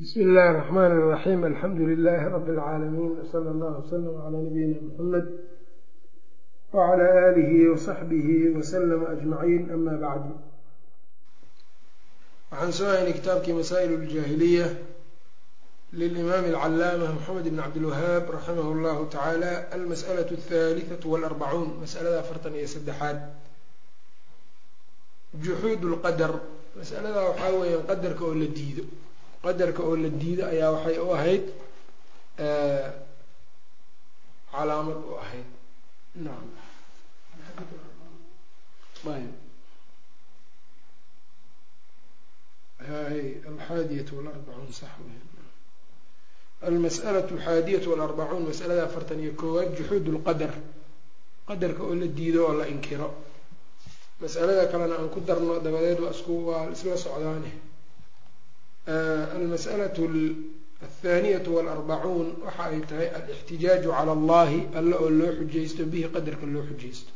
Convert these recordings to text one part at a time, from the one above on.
bsmi illaahi raxmaan raxiim alxamdu lilaahi rabi lcaalamiin sala allahu wslam calaa nabiyina muxamed wacalaa aalihi wasaxbihi wasalama ajmaciin ama bacdu waxaan soo haynay kitaabkii masaa'il ljaahiliya lilimaami alcalaama moxamed bn cabdilwahaab raximah llahu tacaala almas'alau alhaliatu walarbacuun. Masalada afartan iyo saddexaad. Juxuud lqadar masaladaa waxaa weeyaan qadarka oo la diido qadarka oo la diido ayaa waxay u ahayd calaamad u ahayd. Hay alxaadiyatu walarbacuun sax almas'alatu alxaadiyatu walarbacuun masalada afartan iyo koowaad juxuud lqadar qadarka oo la diido oo la inkiro. Masalada kalena aan ku darno dabadeed waa isku waa isla socdaane almas'alatu althaaniyatu walarbacuun waxa ay tahay alixtijaaju cala allahi alla oo loo xujaysto bihi qadarka loo xujaysto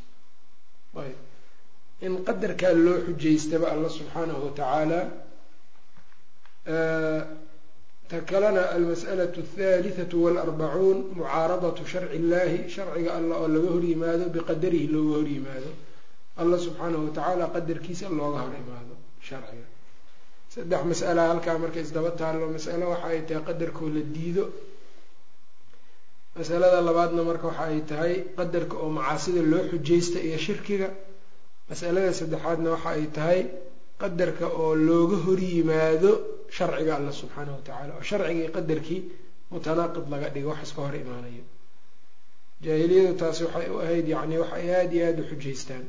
in qadarkaa loo xujaystaba alla subxaanahu watacaala ta kalena almas'alatu althaalithatu waalarbacuun mucaaradatu sharci illahi sharciga alla oo laga hor yimaado biqadarihi looga hor yimaado alla subxaanahu watacaala qadarkiisa looga hor imaado sharciga saddex mas'ala halkaa marka isdaba taallo mas'alo waxa ay tahay qadarkoo la diido. Masalada labaadna marka waxa ay tahay qadarka oo macaasida loo xujaysta iyo shirkiga. Masalada saddexaadna waxa ay tahay qadarka oo looga hor yimaado sharciga alla subxaanahu watacaala oo sharcigii qadarkii mutanaaqid laga dhigo wax iska hor imaanayo. Jaahiliyadu taasi waxay u ahayd yacni waxay aada iyo aada u xujaystaan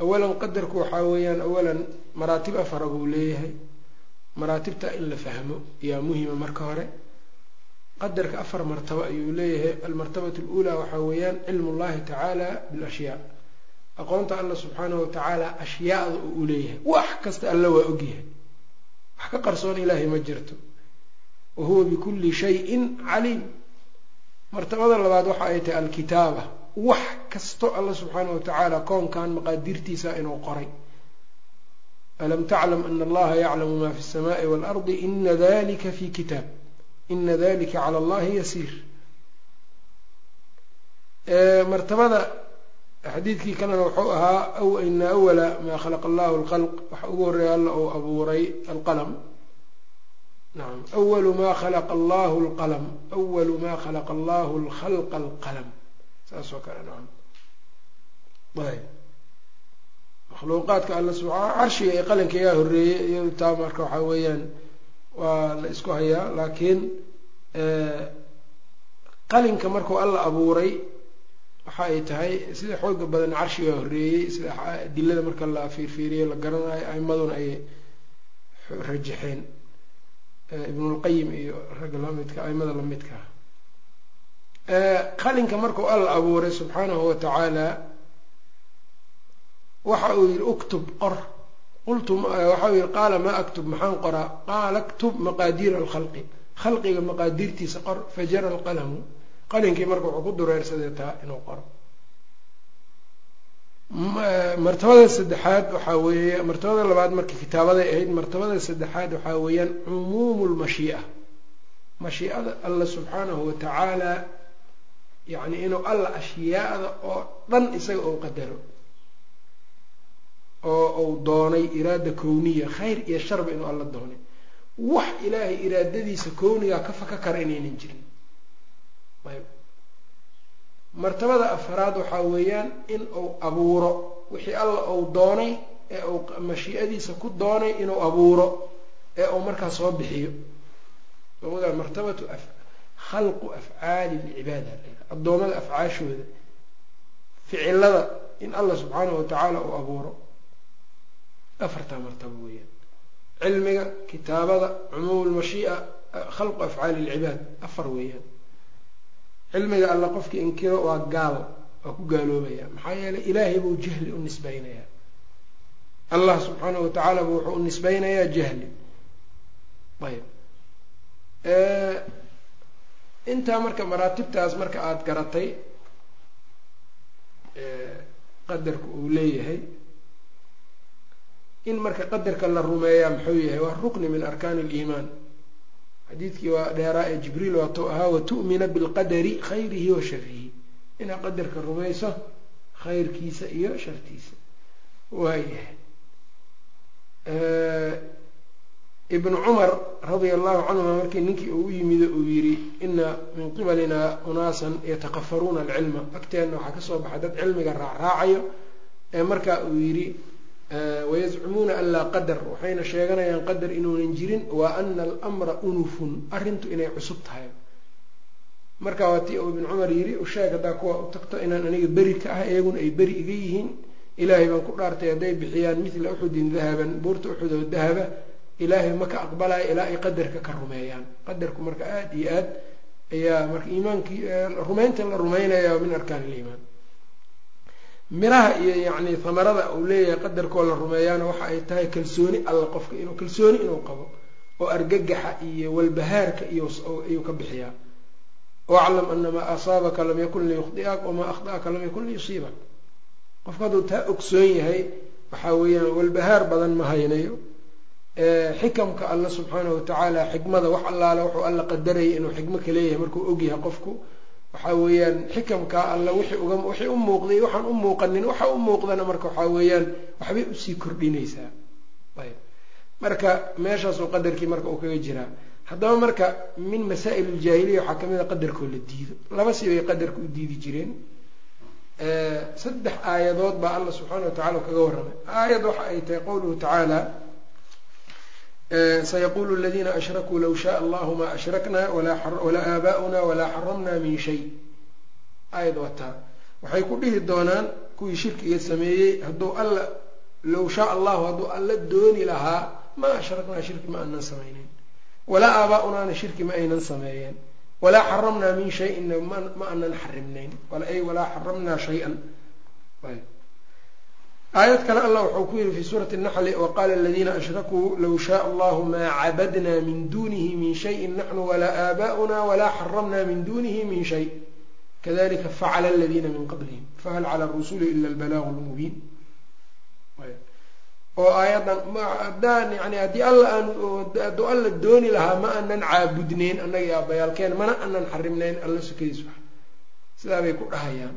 awalan qadarku waxaa weeyaan awalan maraatib afara buu leeyahay maraatibta in la fahmo yaa muhima marka hore qadarka afar martabo ayuu leeyahay almartabatu aluulaa waxaa weeyaan cilmu llahi tacaala bilashyaa aqoonta alla subxaanahu watacaala ashyaada oo u leeyahay wax kasta alla waa ogyahay wax ka qarsoon ilaahay ma jirto wa huwa bikulli shayin caliim martabada labaad waxa ay tahay alkitaaba wax kasto alla subxaanahu watacaala koonkan maqaadirtiisa inuu qoray. Alam taclam ana allaha yaclamu ma fi الsamaai waalardi ina dalika fi kitaab. Ina dalika cala allahi yasiir. Martabada xadiidkii kalena wuxuu ahaa ina awala maa khalaqa allahu lkhalq waxa ugu horreeya alla uu abuuray alqalm nacam awalu ma khalaqa allahu lqalm awalu ma khalaqa allahu lkhalqa alqalm saas oo kale nacam ayb makhluuqaadka alla subaa carshiga iyo qalinka yaa horeeyey iyadu taa marka waxaa weeyaan waa la isku hayaa laakiin qalinka markuu alla abuuray waxa ay tahay sida xooga badan carshigaa horeeyey sida adilada marka la fiirfiiriyo la garanayo aimaduna ay rajaxeen ibnulqayim iyo ragga lamidka aimada lamidka qalinka markuu alla abuuray subxaanahu watacaala waxa uu yihi uktub qor. Qultu waxa uu yihi qaala maa aktub? Maxaan qoraa? Qaala aktub maqaadiira alkhalqi. Khalqiga maqaadiirtiisa qor fajara alqalamu. Qalinkii marka wuxuu ku dureersaday taa inuu qoro martabada saddexaad waxaa weeye martabada labaad marka kitaabaday ahayd martabada saddexaad waxaa weeyaan cumuumu lmashii'a mashiicada alla subxaanahu watacaala yacni inuu alla ashyaada oo dhan isaga uu qadaro oo uu doonay iraada kowniya khayr iyo sharba inuu alla doonay. Wax ilaahay iraadadiisa kownigaa ka faka kara inaynan jirin. Ayb. Martabada afaraad waxaa weeyaan in uu abuuro wixii alla uu doonay ee uu mashiicadiisa ku doonay inuu abuuro ee uu markaa soo bixiyo. Martabatu khalqu afcaali lcibaada addoommada afcaashooda ficilada in allah subxaanahu watacaala uu abuuro. Afartaa martabo weeyaan. Cilmiga kitaabada cumuum lmashii'a khalqu afcaali lcibaad afar weeyaan. Cilmiga alla qofkii inkiro waa gaal waa ku gaaloobaya maxaa yeelay ilaahay buu jahli u nisbeynayaa allah subxaanahu watacaala buu wuxuu u nisbeynayaa jahli. Ayb intaa marka maraatibtaas marka aada garatay qadarka uu leeyahay in marka qadarka la rumeeyaa muxuu yahay waa rukni min arkaani aliimaan xadiidkii waa dheeraa ee jibriil waatuu ahaa watu'mina bilqadari khayrihi wa sharihi inaad qadarka rumayso khayrkiisa iyo shartiisa. Waayahay ibnu cumar radia allahu canhuma markii ninkii uu u yimido uu yidhi ina min qibalina unaasan yatakafaruuna alcilma agteenna waxaa ka soo baxay dad cilmiga raacraacayo ee marka uu yidhi wayazcumuuna an laa qadar waxayna sheeganayaan qadar inuunan jirin wa ana almra unufun arrintu inay cusub tahay. Marka waa tii uu ibnu cumar yidhi usheeg haddaa kuwa u tagto inaan aniga beri ka ah iyaguna ay beri iga yihiin ilaahay baan ku dhaartay hadday bixiyaan mithla uxudin dahaban buurta uxud oo dahaba ilaahay ma ka aqbalaya ilaa ay qadarka ka rumeeyaan. Qadarku marka aada iyo aad ayaa marka iimaankii rumaynta la rumeynaya min arkaan iliimaan miraha iyo yacni hamarada uu leeyahay qadarkoo la rumeeyaana waxa ay tahay kalsooni alla qofka inuu kalsooni inuu qabo oo argagaxa iyo walbahaarka iyo ayuu ka bixiyaa. Waclam ana maa asaabaka lam yakun liyukhdi'ak wamaa akhda'aka lam yakun liyusiibak. Qofka hadduu taa ogsoon yahay waxaa weeyaan walbahaar badan ma haynayo xikamka alla subxaanahu watacaala xikmada wax allaale wuxuu alla qadarayay inuu xikmo ka leeyahay markuu ogyahay qofku. Waxaa weeyaan xikamkaa alla wixii uga wixii u muuqday waxaan u muuqanin waxa u muuqdana marka waxaa weeyaan waxbay u sii kordhinaysaa. Ayb. Marka meeshaasuu qadarkii marka uu kaga jiraa. Haddaba marka min masaa'il iljaahiliya waxaa ka mid a qadarkoo la diido. Laba si bay qadarka u diidi jireen. Saddex aayadood baa alla subxaana wa tacala kaga warramay. Aayad waxa ay tahay qowluhu tacaala sayaqulu aladiina ashrakuu low shaaa allahu maa ashrakna walaa aabaa'una walaa xaramna min shay aayad wataa waxay ku dhihi doonaan kuwii shirkiga sameeyey hadduu alla low shaa allahu hadduu alla dooni lahaa maa ashraknaa shirki ma aanan samayneyn walaa aabaa-unaana shirki ma aynan sameeyeen walaa xaramnaa min shayin ma aanan xarimnayn ay walaa xaramnaa shay-an aayad kale allah wuxuu ku yihi fi suurati naxli waqaala aladiina ashrakuu low shaaa allahu maa cabadna min dunihi min shayin naxnu walaa aabaa'una walaa xaramna min dunihi min shay. Kadalika facala aladiina min qablihim. Fahal cala rusuli ila albalaaqu lmubiin oo aayadan haddaan yani haddii alla aan hadduu alla dooni lahaa ma aanan caabudneyn annaga aabayaalkeen mana aanan xarimnayn alla sukadiis wax sidaa bay ku dhahayaan.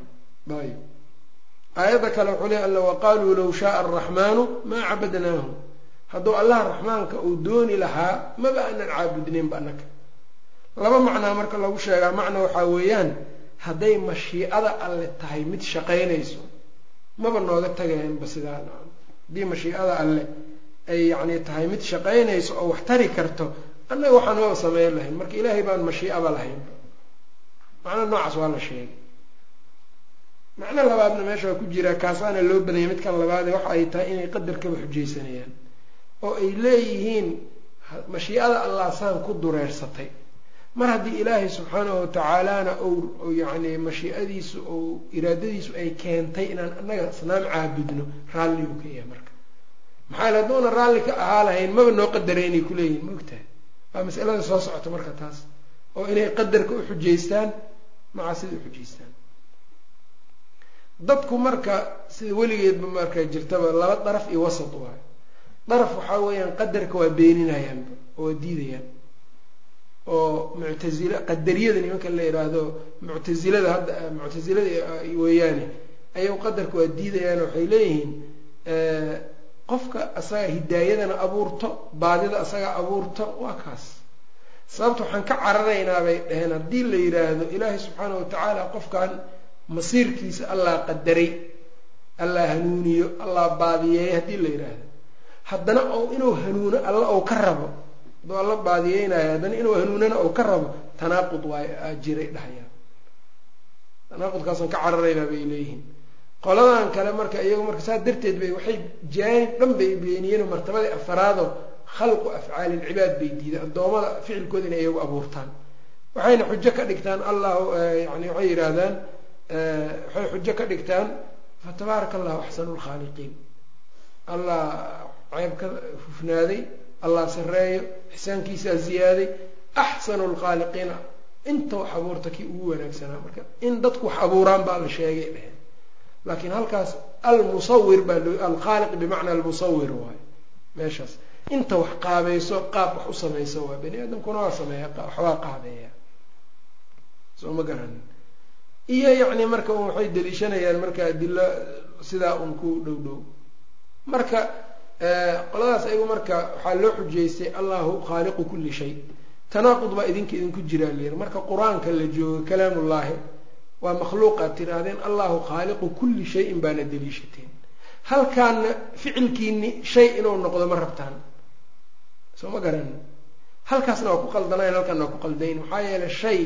Ayb aayadda kale wuxuu leey alla waqaaluu low shaaa araxmaanu maa cabadnaahu hadduu allaha raxmaanka uu dooni lahaa maba aanan caabudneynba annaga. Laba macnaa marka lagu sheegaa macna waxaa weeyaan hadday mashiicada alle tahay mid shaqaynayso maba nooga tagayanba sidaa haddii mashiicada alle ay yacni tahay mid shaqaynayso oo wax tari karto annaga waxaan maba sameyn lahayn. Marka ilaahay baan mashiicaba lahaynba macna noocaas waa la sheegay macno labaadna meesha waa ku jiraa kaasaana loo badanyay midkan labaade waxa ay tahay inay qadarkaba xujaysanayaan oo ay leeyihiin mashiicada allah saan ku dureersatay. Mar haddii ilaahay subxaanahu watacaalana ou yacni mashiicadiisu ou iraadadiisu ay keentay inaan annaga asnaam caabudno raalliguu ka yahay marka. Maxaa hadduuna raalli ka ahaa lahayn? Maba noo qadareynay kuleeyihin maogtahay waa masalada soo socota marka taas. Oo inay qadarka u xujaystaan macaasida u xujaystaan dadku marka sida weligeedba marka jirtaba laba daraf iyo wasat waayo. Daraf waxaa weeyaan qadarka waa beeninayaanba oo diidayaan. Oo muctazila qadariyada nimanka la yidhaahdo muctazilada hadda muctazilada weeyaane ayagu qadarka waa diidayaan waxay leeyihiin qofka asaga hidaayadana abuurto baadida asaga abuurto waa kaas. Sababta waxaan ka cararaynaa bay dhaheen haddii la yidhaahdo ilaahay subxaanahu watacaala qofkan masiirkiisa allah qadaray allah hanuuniyo allah baadiyeeyo haddii la yidhaahdo haddana ou inuu hanuuno alla ou ka rabo hadduu alla baadiyeynayo haddana inuu hanuunana ou ka rabo tanaaqud waay aa jiray dhahayaan tanaaqudkaasaan ka cararaynaa bay leeyihiin. Qoladan kale marka iyagu marka saas darteed bay waxay jaanib dhan bay beeniyeen martabadii afaraado khalqu afcaali ilcibaad bay diideen addoommada ficilkooda inay iyagu abuurtaan. Waxayna xujo ka dhigtaan allah yani waxay yidhaahdaan waxay xujo ka dhigtaan fatabaaraka allahu axsanu lkhaaliqiin allah ceeb ka hufnaaday allah sareeyo ixsaankiisaa ziyaaday axsanu lkhaaliqiina inta wax abuurta kii ugu wanaagsanaa marka in dadku wax abuuraan baa la sheegay dheheen laakiin halkaas almusawir baa loo alkhaaliq bimacna almusawir waayo meeshaas. Inta wax qaabayso qaab wax u samayso waa bani aadamkuna waa sameeya waxbaa qaabeeya soo ma garanin iyo yacni marka un waxay daliishanayaan marka adilo sidaa un ku dhow dhow. Marka qoladaas ayagu marka waxaa loo xujeystay allahu khaaliqu kulli shay. Tanaaqud baa idinka idinku jiraa layiri marka qur'aanka la joogo kalaamullaahi waa makhluuqaad tirahdeen allahu khaaliqu kulli shayin baana daliishateen. Halkaana ficilkiini shay inuu noqdo ma rabtaan. Soo ma garanin halkaasna waa ku qaldanayn halkaana waa ku qaldayn. Maxaa yeelay shay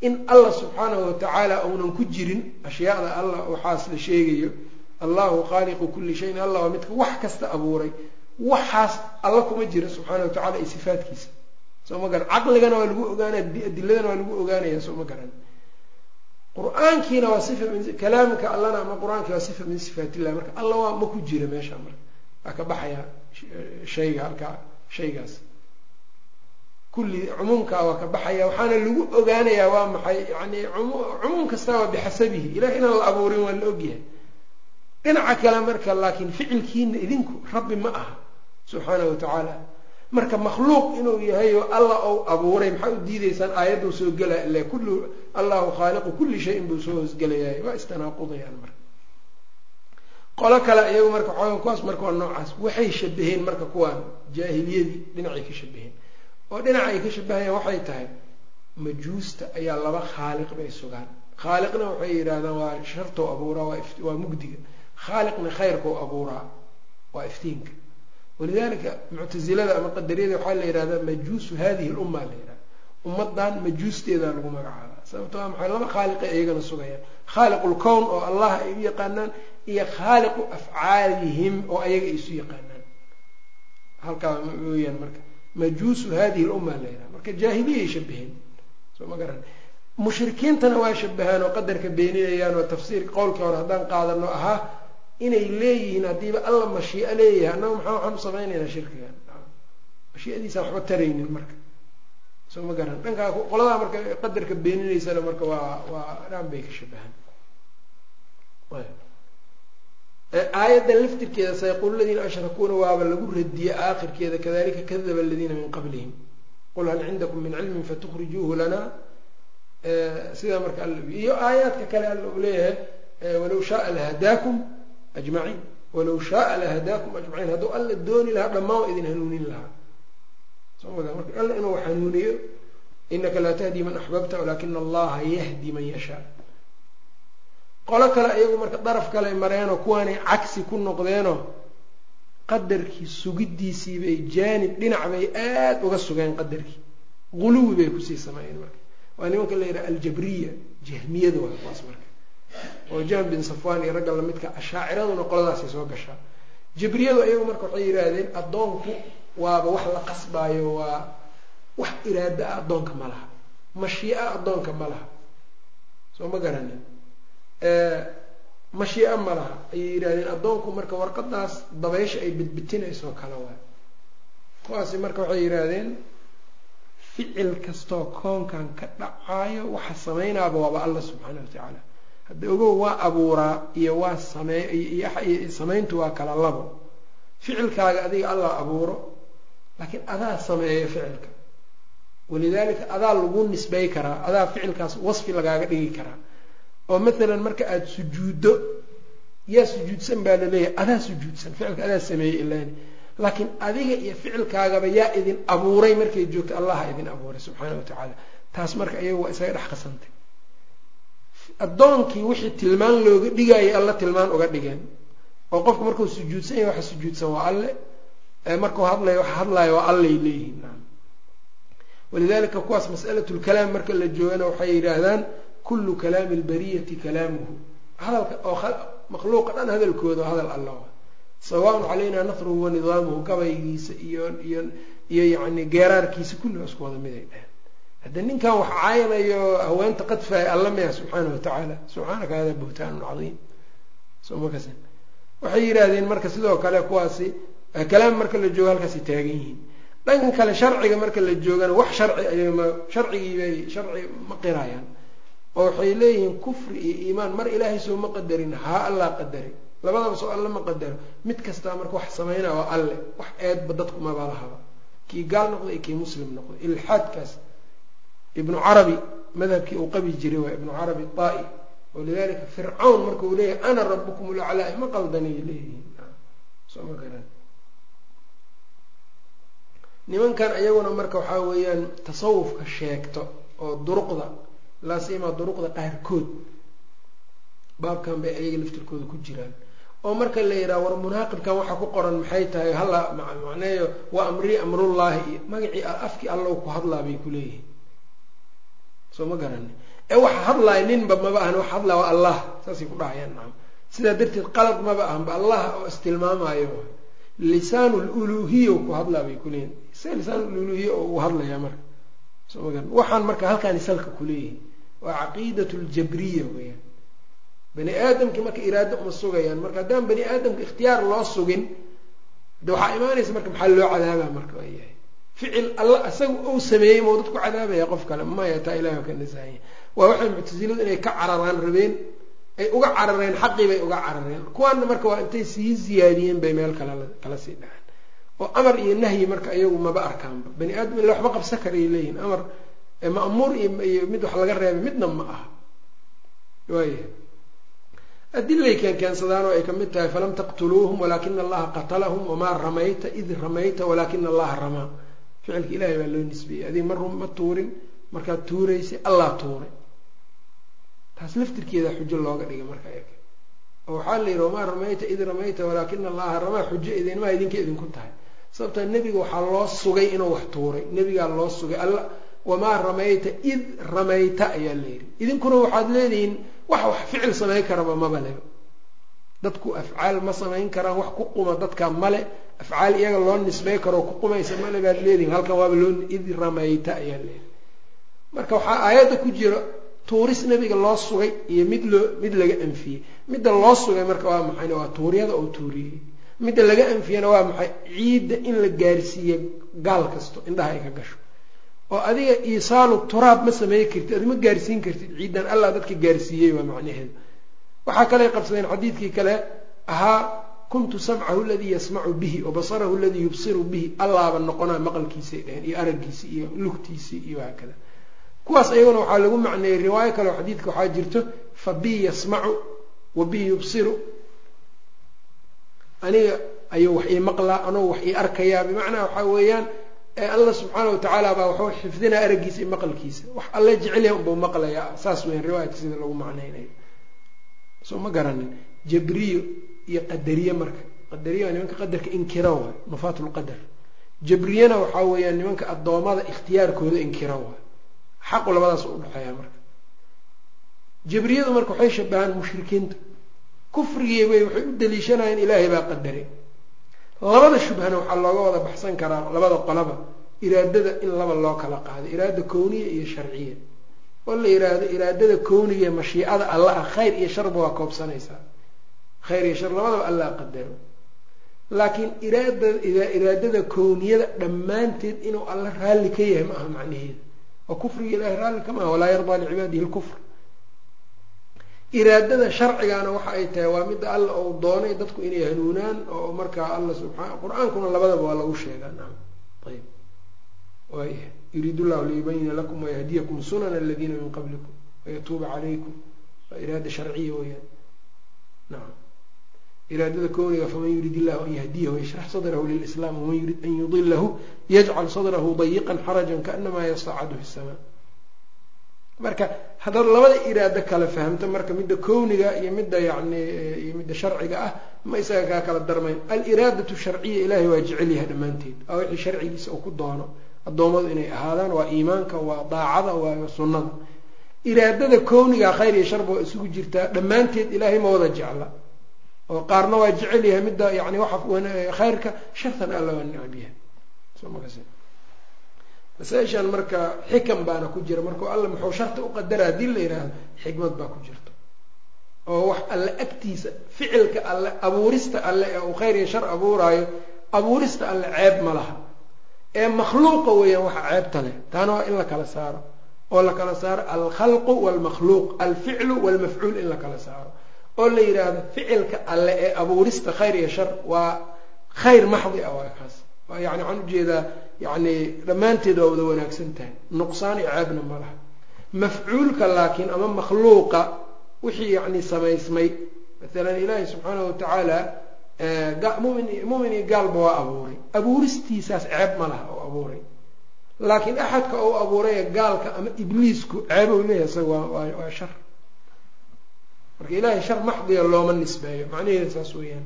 in allah subxaanahu watacaala uunan ku jirin ashyaada allah waxaas la sheegayo. Allahu khaaliqu kulli shayin allah waa midka wax kasta abuuray. Waxaas alla kuma jira subxaana watacala iyo sifaatkiisa soo ma garan caqligana waa lagu ogaanaya adiladana waa lagu ogaanaya soo ma garan. Qur'aankiina waa sifa min kalaamka allana ama qur'aanki waa sifa min sifaat illah marka alla waa ma ku jira meesha marka. Waa ka baxaya shayga halkaa shaygaas kulli cumuumkaa waa ka baxaya waxaana lagu ogaanayaa waa maxay yani cumuum kastaa waa bixasabihi. Ilahay inaan la abuurin waa la ogyahay. Dhinaca kale marka laakiin ficilkiina idinku rabbi ma aha subxaana wa tacaala. Marka makhluuq inuu yahay oo alla ou abuuray maxaa u diideysaan aayadduu soo gelaya ile kullu allahu khaaliqu kulli shayin buu soo hoosgelayahay waa istanaaqudayaan marka. Qolo kale iyagu marka xoogan kuwaas marka waa noocaas. Waxay shabaheen marka kuwaan jaahiliyadii dhinacay ka shabaheen oo dhinaca ay ka shabahayaan waxay tahay majuusta ayaa laba khaaliq bay sugaan. Khaaliqna waxay yidhahdaan waa shartow abuuraa waa mugdiga. Khaaliqna khayrkau abuuraa waa iftiinka. Walidalika muctasilada ama qadariyada waxaa la yihahdaa majuusu hadihi lumma la yihahda ummadan majuusteeda lagu magacaaba sababto waa maxay laba khaaliqay iyagana sugayaan? Khaaliqu lkown oo allah ay u yaqaanaan iyo khaaliqu afcaalihim oo ayaga ay isu yaqaanaan. Halkaa weyaan marka majuusu hadihi lumma la yihahda marka jaahiliyay shabaheen soo ma garan. Mushrikiintana waa shabahaan oo qadarka beeninayaan oo tafsiirka qowlkii hore haddaan qaadano ahaa inay leeyihiin haddiiba alla mashiico leeyahay. Annaga maxaa waxaan u samaynaynaa shirkigan mashiicadiisaan waxba taraynin marka. Soo ma garan. Dhankaa qoladaa marka qadarka beeninaysana marka waa waa dhaan bay ka shabahaan aayaddan laftirkeeda sayaqulu ladiina ashrakuuna waaba lagu radiyey aakhirkeeda kadalika kadaba aladiina min qablihim. Qul hal cindakum min cilmin fatukhrijuuhu lana. Sidaa marka all iyo aayaadka kale alla uu leeyahay walow shaaa lahadaakum ajmaciin. Walow shaaa lahadaakum ajmaciin. Hadduu alla dooni lahaa dhammaan waa idin hanuunin lahaa. Soo maga marka alla inuu hanuuniyo inaka laa tahdi man axbabta walaakina allaha yahdi man yashaa qolo kale iyagu marka daraf kale mareenoo kuwaanay cagsi ku noqdeenoo qadarkii sugiddiisii bay jaanib dhinac bay aada uga sugeen qadarkii. Guluwi bay ku sii sameeyeen marka. Waa nimanka la yidhaha aljabriya jahmiyada waa kuwaas marka. Oo jahm bin safwan iyo ragga lamidka ashaaciraduna qoladaasay soo gashaa. Jabriyadu iyagu marka waxay yidhaahdeen addoonku waaba wax la qasbaayo waa wax iraada ah addoonka ma laha. Mashii'a addoonka ma laha. Soo ma garanin mashii'a ma laha. Ayay yidhahdeen addoonku marka warqadaas dabaysha ay bidbitinayso kale waay. Kuwaasi marka waxay yidhaahdeen ficil kastoo koonkan ka dhacaayo waxa samaynaaba waaba alla subxaana wa tacaala. Hadda ogow waa abuuraa iyo waa samey iyo samayntu waa kala labo. Ficilkaaga adiga allah abuuro laakiin adaa sameeyo ficilka. Walidaalika adaa lagu nisbay karaa adaa ficilkaas wasfi lagaaga dhigi karaa oo mathalan marka aada sujuuddo yaa sujuudsan baa la leeyahay adaa sujuudsan ficilka adaa sameeyey ilaani laakiin adiga iyo ficilkaagaba yaa idin abuuray markay joogto allaha idin abuuray subxaana wa tacaala. Taas marka iyagu waa isaga dhex qasantay. Addoonkii wixii tilmaan looga dhigayay alla tilmaan uga dhigeen. Oo qofku markuu sujuudsan yahay waxa sujuudsan waa alle. Markuu hadlayo waxa hadlayo waa allay leeyihiin. Walidalika kuwaas mas'alatlkalaam marka la joogana waxay yidhaahdaan kullu kalaami lbariyati kalaamuhu hadalka oo makhluuqa dhan hadalkooda oo hadal alla sawaaun calaynaa nasruhu wa nidaamuhu gabaygiisa iyo iyo iyo yacni geeraarkiisa kulli waa isku wada mid ay dheheen hadda ninkan wax caayanayo haweenta qadfaaya alla miya subxaana wa tacaala subxaanaka hada buhtaanun cadiim somakas waxay yidhaahdeen marka sidoo kale kuwaasi kalaam marka la joogo halkaasay taagan yihiin dhankan kale sharciga marka la joogana wax sharci ayma sharcigiibay sharci ma qirayaan oo waxay leeyihiin kufri iyo iimaan. Mar ilaahay soo ma qadarin haa allah qadari labadaba soo alle ma qadaro mid kastaa marka wax samaynaa waa alle. Wax eedba dadku maba lahaba kii gaal noqday iyo kii muslim noqday. Ilxaadkaas ibnu carabi madhabkii uu qabi jiray waa ibnu carabi taa-i. Walidalika fircawn marka uu leeyahay ana rabukum laclaa ma qaldanay leeyihiin. Soo ma garan. Nimankan iyaguna marka waxaa weeyaan tasawufka sheegto oo duruqda laasimaa duruqda qaarkood. Baabkan bay ayaga laftirkooda ku jiraan. Oo marka la yidhaha war munaaqibkan waxa ku qoran maxay tahay? Hala macneeyo waa amri amrullaahi iyo magacii afkii allow ku hadlaa bay kuleeyihiin soo ma garani ee waxa hadlaaya ninba maba ahan wax hadlaa waa allah. Saasay ku dhahayaan nacam sidaa darteed qalad maba ahanba allah oo istilmaamaayo. Lisaanu luluhiya ku hadlaa bay kuleeyihin se lisaan luluhiya oo uu hadlayaa marka. Soo ma garan waxaan marka halkaani salka kuleeyihin waa caqiidat ljabriya weyaan bani aadamkii marka iraado uma sugayaan. Marka haddaan bani aadamka ikhtiyaar loo sugin de waxaa imaanaysa marka maxaa loo cadaabaa marka waa yahay. Ficil alla isaga uu sameeyey mau dadku cadaabaya qof kale. Maya taa ilahi waa ka nasahanya waa waxay muctasiladu inay ka cararaan rabeen. Ay uga carareen xaqii bay uga carareen. Kuwaana marka waa intay sii ziyaadiyeen bay meel kale kala sii dhaceen. Oo amar iyo nahyi marka iyagu maba arkaanba. Bani aadam ila waxba qabsan karay leeyihiin amar ma'muur iyo mid wax laga reebay midna ma aha. Waaya adilay keen keensadaan oo ay ka mid tahay falam taqtuluuhum walaakina allaha qatalahum wamaa ramayta id ramayta walaakina allaha ramaa ficilka ilahay baa loo nisbeeyey adig ma ma tuurin markaad tuuraysay allah tuuray. Taas laftirkeeda xujo looga dhigay marka oo waxaa la yidhi wamaa ramayta id ramayta walaakina allaha ramaa xujo idinmaa idinka idinku tahay. Sababtaa nebiga waxaa loo sugay inuu wax tuuray. Nebigaa loo sugay. Alla wamaa ramayta id ramayta ayaa la yidhi idinkuna waxaad leedihiin wax wax ficil samayn karaba maba leba dadku afcaal ma samayn karaan wax ku quma dadka male afcaal iyaga loo nisbay karoo ku qumaysa male baad leedihin halkan waaba loo id ramayta ayaa leedahay marka waxaa aayadda ku jira tuuris nebiga loo sugay iyo mid loo mid laga anfiyey midda loo sugay marka waa maxayna waa tuuryada oo tuuriyey midda laga anfiyana waa maxay ciidda in la gaarsiiyo gaal kasto indhaha ay ka gasho oo adiga iisaalu turaab ma samey kartid ma gaarsiin kartid ciidan allah dadka gaarsiiyey waa macnaheedu. Waxaa kaley qabsadeen xadiidkii kale ahaa kuntu samcahu aladii yasmacu bihi wa basarahu aladii yubsiru bihi. Allaaba noqonaa maqalkiisay dheheen iyo araggiisii iyo lugtiisii iyo haakada kuwaas ayaguna waxaa lagu macneeyey riwaayo kale oo xadiidka waxaa jirto fa bi yasmacu wa bi yubsiru. Aniga ayuu wax ii maqlaa anuu wax ii arkayaa bimacnaa waxaa weeyaan allah subxaana watacaala baa waxuu xifdinaa araggiisa iyo maqalkiisa. Wax alle jecelya unbuu maqlayaa. Saas weyan riwaayadka sida lagu macnaynayo. Soo ma garanin. Jabriyo iyo qadariye marka. Qadariye waa nimanka qadarka inkira waay nufaat lqadar jabriyana waxaa weeyaan nimanka addoommada ikhtiyaarkooda inkira waay xaqu labadaas udhexeeya marka. Jabriyadu marka waxay shabahaan mushrikiinta. Kufrigiibay waxay u daliishanayeen ilaahay baa qadaray labada shubhana waxaa looga wada baxsan karaa labada qolaba. Iraadada in laba loo kala qaado iraada kowniya iyo sharciya. Oo la yiraahdo iraadada kowniga mashiicada alla ah khayr iyo sharba waa koobsanaysaa. Khayr iyo shar labadaba allaa qadaro. Laakiin iraada iraadada kowniyada dhammaanteed inuu alla raalli ka yahay ma aha macnaheeda oo kufriga ilahay raalli kama aha walaa yardaa licibaadihi lkufr iraadada sharcigana waxa ay tahay waa midda alla uu doonay dadku inay hanuunaan oo markaa alla subaa qur'aankuna labadaba waa lagu sheegaa. Naam. Ayb waaya yuriid llahu liyubayina lakum wayahdiyakum sunana aladiina min qablikum wayatuuba calaykum waa iraada sharciya weyaan nacam iraadada kowniga faman yurid illahu an yahdiyahu yashrax sadrahu lilislam waman yurid an yudilahu yajcal sadrahu dayiqan xarajan kaanamaa yastacadu fi samaa marka haddaad labada iraado kala fahamto marka midda kowniga iyo midda yani iyo midda sharciga ah ma isaga kaa kala darmayn. Aliraadatu sharciya ilahay waa jecel yahay dhammaanteed. Waa wixii sharcigiisa uu ku doono. Addoommadu inay ahaadaan waa iimaanka waa daacada waa sunnada. Iraadada kowniga khayr iyo sharba waa isugu jirtaa dhammaanteed ilaahay ma wada jecla. Oo qaarna waa jecel yahay midda yani waxa khayrka shartan alla waa necab yahay masaa-ishan marka xikam baana ku jira markuu alla muxuu sharta u qadara haddii la yidhaahdo xikmad baa ku jirta oo wax alle agtiisa ficilka alle abuurista alle ee uu khayr iyo shar abuuraayo abuurista alle ceeb ma laha. Ee makhluuqa weeyaan waxa ceebta leh. Taana waa in la kala saaro. Oo la kala saaro alkhalqu waalmakhluuq alficlu waalmafcuul in la kala saaro. Oo la yidhaahdo ficilka alle ee abuurista khayr iyo shar waa khayr maxdi ah waa kaas. Yani waxaan u jeedaa yani dhammaanteed waa wada wanaagsan tahay. Nuqsaan iyo ceebna ma laha. Mafcuulka laakiin ama makhluuqa wixii yani samaysmay maalan ilaahi subxaanahu watacaala mumin mumin iyo gaalba waa abuuray. Abuuristiisaas ceeb ma laha oo abuuray. Laakiin axadka ou abuuraya gaalka ama ibliisku ceebow leeyahay isaga waa shar. Marka ilaahay shar maxdiya looma nisbeeyo. Macnaheeda saas weeyaan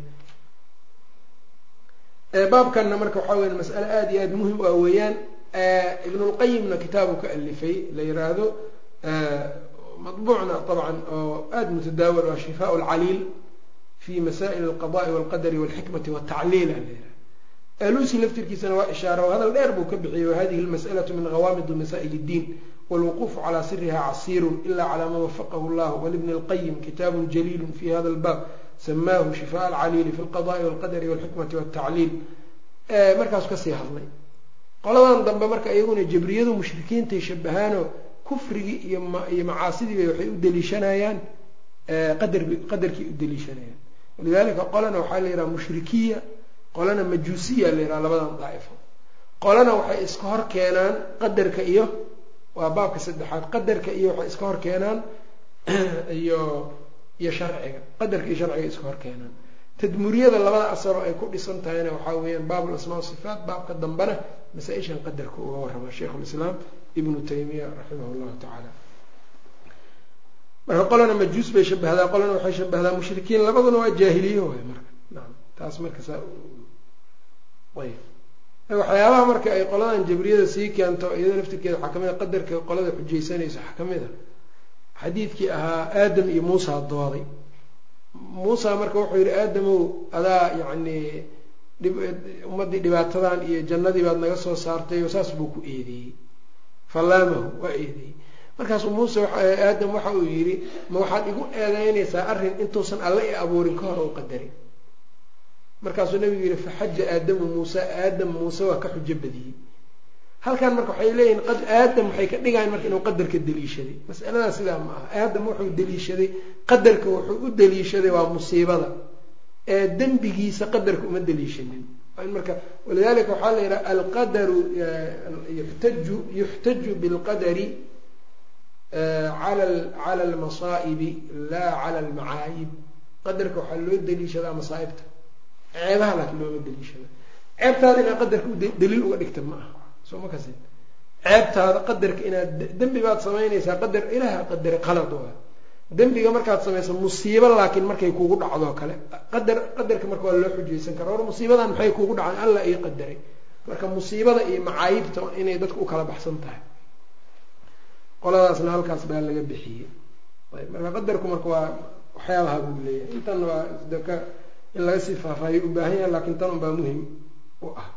baabkanna marka waxaa weya mas'ale aada iyo aada muhim ah weeyaan ibnulqayimna kitaabu ka alifay la yiraahdo maطbuucna طabcan oo aada mutadaawal waa shifaa lcaliil fi masaa'il alqada'i walqadari walxikmati waltacliil a la yiraha alusi laftirkiisana waa ishaara oo hadal dheer buu ka bixiyey wahadihi lmas'alatu min gawaamid masaa'il اddiin wاlwuquufu calى siriha casiiru ila calى ma wafaqahu llah walibni اlqayim kitaabu jaliilu fi hada اlbaab samaahu shifaa alcaliili fi lqada'i walqadari walxikmati waltacliil markaasu ka sii hadlay qoladan dambe marka iyaguna jabriyadu mushrikiintay shabahaanoo kufrigii iyo iyo macaasidiiba waxay u deliishanayaan qadar qadarkii u deliishanayaan walidalika qolana waxaa la yidhaha mushrikiya qolana majuusiya la yidhaha labadan daa'ifo qolana waxay iska hor keenaan qadarka iyo waa baabka saddexaad qadarka iyo waxay iska hor keenaan iyo iyo sharciga qadarka iyo sharciga iska hor keenaan tadmuriyada labada asaroo ay ku dhisan tahayna waxaa weeyaan baab lasmaa sifaat baabka dambena masaa-ishan qadarka uga warrama sheikhu lislaam ibnu taymiya raximah llahu tacaala marka qolana majuus bay shabahdaa qolana waxay shabahdaa mushrikiin labaduna waa jaahiliye waay marka. Naam taas marka saa ayb waxyaabaha marka ay qoladan jabriyada sii keento iyado laftirkeeda waxaa ka mid a qadarka qolada xujaysanaysa waxaa ka mid a xadiidkii ahaa aadam iyo muusa dooday. Muusa marka wuxuu yihi aadamow adaa yacni ummaddii dhibaatadan iyo jannadii baad naga soo saartay oo saas buu ku eedeeyey fallaamahu waa eedeeyey markaasuu muuse aadam waxa uu yidhi ma waxaad igu eedeynaysaa arrin intuusan alle i abuurin ka hor u qadarin. Markaasuu nabigu yihi faxaja aadamu muuse aadam muuse waa ka xujo badiyey halkan marka waxay leeyihiin aadam waxay ka dhigayan marka inuu qadarka deliishaday. Mas'aladaa sidaa ma aha. Aadam wuxuu deliishaday qadarka wuxuu u deliishaday waa musiibada. Ee dembigiisa qadarka uma deliishanin. Marka walidalika waxaa la yidhaha alqadaru yuxtaju yuxtaju bilqadari cala almasaa'ibi laa cala almacaayib. Qadarka waxaa loo deliishadaa masaa'ibta. Ceebaha laakiin looma deliishada ceebtaada inaad qadarka daliil uga dhigta ma aha soo ma kasi? Ceebtaada qadarka inaad dembi baad samaynaysaa qadar ilaaha qadare qalad waa dembiga markaad samayso musiibo laakiin markay kugu dhacdoo kale qadar qadarka marka waa loo xujaysan kara war musiibadan maxay kugu dhacday alla ii qadaray marka musiibada iyo macaayibta inay dadka u kala baxsan tahay. Qoladaasna halkaas baa laga bixiyey. Ayb marka qadarku marka waa waxyaabaha buu leeyahay. Intan waa daka in laga sii faahfaahiyo u baahan yahay laakiin tan unbaa muhiim u ah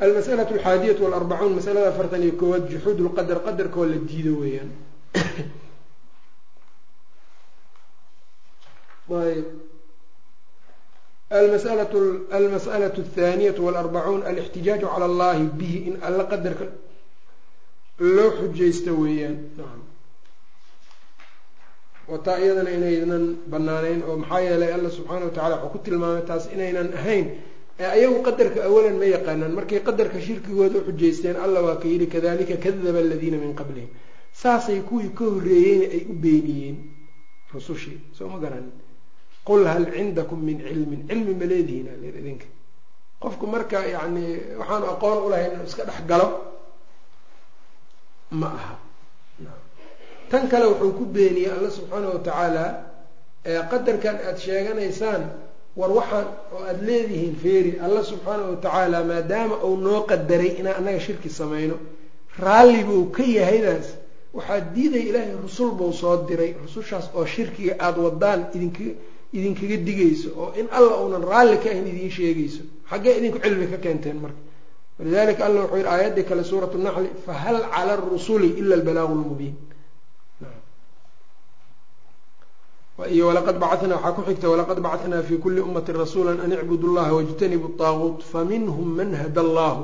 almas'alaة alxaadiyatu walarbacuun masalada afartan iyo koowaad juxuud lqadar qadarka oo la diido weeyaan ayb almas'alaة althaniyatu walarbacuun alixtijaaju cala allahi bihi in alla qadarka loo xujaysto weeyaan wataa iyadana inaynan banaaneyn oo maxaa yeelay alla subxaana watacala wuxuu ku tilmaamay taas inaynan ahayn ayagu qadarka awalan ma yaqaanaan. Markay qadarka shirkigooda u xujaysteen alla waa ka yidhi kadalika kadaba aladiina min qablihim. Saasay kuwii ka horreeyeyna ay u beeniyeen rusushii soo ma garanin qul hal cindakum min cilmin? Cilmi ma leedihiin alir idinka. Qofku marka yacni waxaanu aqoon ulahayn inuu iska dhex galo ma aha. Tan kale wuxuu ku beeniyey alla subxaana watacaala qadarkan aada sheeganaysaan war waxaan oo aada leedihiin feeri alla subxaana watacaala maadaama uu noo qadaray inaan annaga shirki samayno raalli buu ka yahaydaas waxaa diidaya ilaahay rusul buu soo diray rusushaas oo shirkiga aada wadaan idink idinkaga digayso oo in alla uunan raalli ka ahayn idiin sheegayso. Xaggee idinku cilmi ka keenteen marka. Walidalika alla wuxuu yihi aayaddii kale suuratu naxli fahal cala arusuli ila albalaaqu lmubiin iyo walaqad bacanaa waxaa ku xigta walaqad bacanaa fii kuli ummati rasuula an icbudu llaha wاjtanibu طaaguut faminhm man hada allahu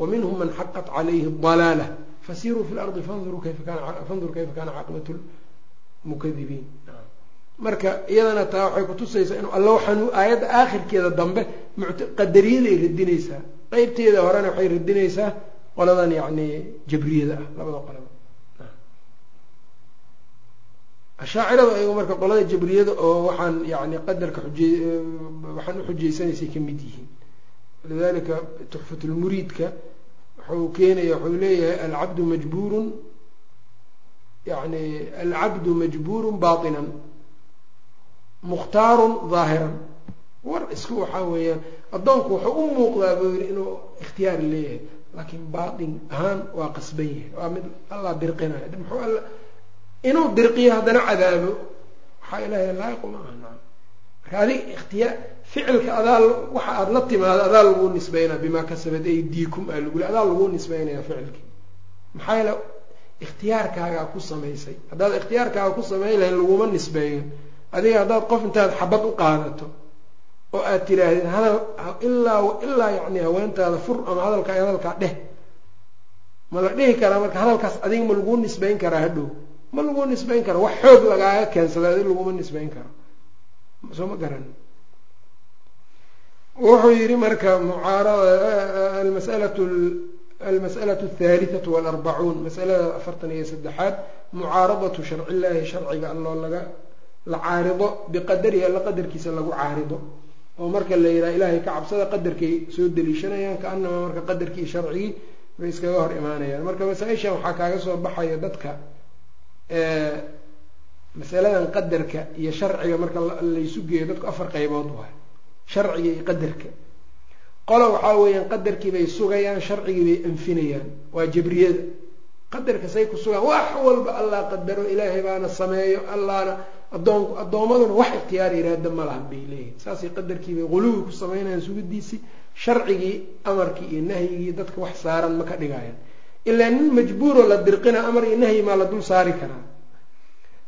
waminhm man xaqat calayhi dalaala fasiruu fi lardi fandur kayfa kaana caaqibatu mukadibiin marka iyadana taa waxay kutusaysaa inuu alla waxaan aayadda aakhirkeeda dambe qadariyada radinaysaa qeybteeda horena waxay radinaysaa qoladan yani jabriyada ah labada qolaba ashaaciradu ayagu marka qolada jabriyada oo waxaan yani qadarka xujey waxaan uxujeysanaysay ka mid yihiin. Walidalika tuxfatulmuriidka wuxuu keenaya wuxuu leeyahay alcabdu majbuurun yani alcabdu majbuurun baطinan mukhtaarun daahiran war isku waxaa weeyaan addoonku wuxuu u muuqdaa buu yidhi inuu ikhtiyaar leeyahay laakiin baatin ahaan waa qasban yahay waa mid allah dirqinayo muxuu alla inuu dirqiyo haddana cadaabo waxaa ilahay laayiqu ma aha. Naam marka adig ikhtiyaa ficilka adaa waxa aada la timaado adaa lagu nisbeynaa bimaa kasabad aydiikum aa laguli adaa lagu nisbeynaya ficilkii maxaa yeele ikhtiyaarkaagaa ku samaysay. Haddaad ikhtiyaarkaaga ku samayn lahayn laguma nisbeeyo adiga haddaad qof intaad xabad u qaadato oo aad tiraahdid hadal ilaa ilaa yacni haweentaada fur ama hadalkaa hadalkaa dheh. Ma la dhihi karaa marka hadalkaas adiga ma laguu nisbeyn karaa hadhow ma lagu nisbeyn karo. Wax xoog lagaaga keensada adi laguma nisbeyn karo. Soo ma garan. Wuxuu yihi marka mucaarada almasalatu almas'alatu athalithatu walarbacuun masalada afartan iyo saddexaad. Mucaaradatu sharci illaahi sharciga alloo laga la caarido biqadarihi alla qadarkiisa lagu caarido. Oo marka la yidhaha ilaahay ka cabsada qadarkay soo deliishanayaan kaanamaa marka qadarkii shharcigii bay iskaga hor imaanayaan. Marka masaa-ishan waxaa kaaga soo baxaya dadka masaladan qadarka iyo sharciga marka laysu geeyo dadku afar qaybood waay. Sharciga iyo qadarka. Qola waxaa weeyaan qadarkii bay sugayaan sharcigii bay anfinayaan. Waa jabriyada. Qadarka say ku sugaan wax walba allah qadaro ilaahay baana sameeyo allahna adoon addoommaduna wax ikhtiyaar iraada ma lahan bay leeyihiin saasay qadarkii bay quluwi ku sameynayaan sugidiisii sharcigii amarkii iyo nahyigii dadka wax saaran ma ka dhigayaan ilaa nin majbuuroo la dirqina amar iyo nahyi maa la dul saari karaa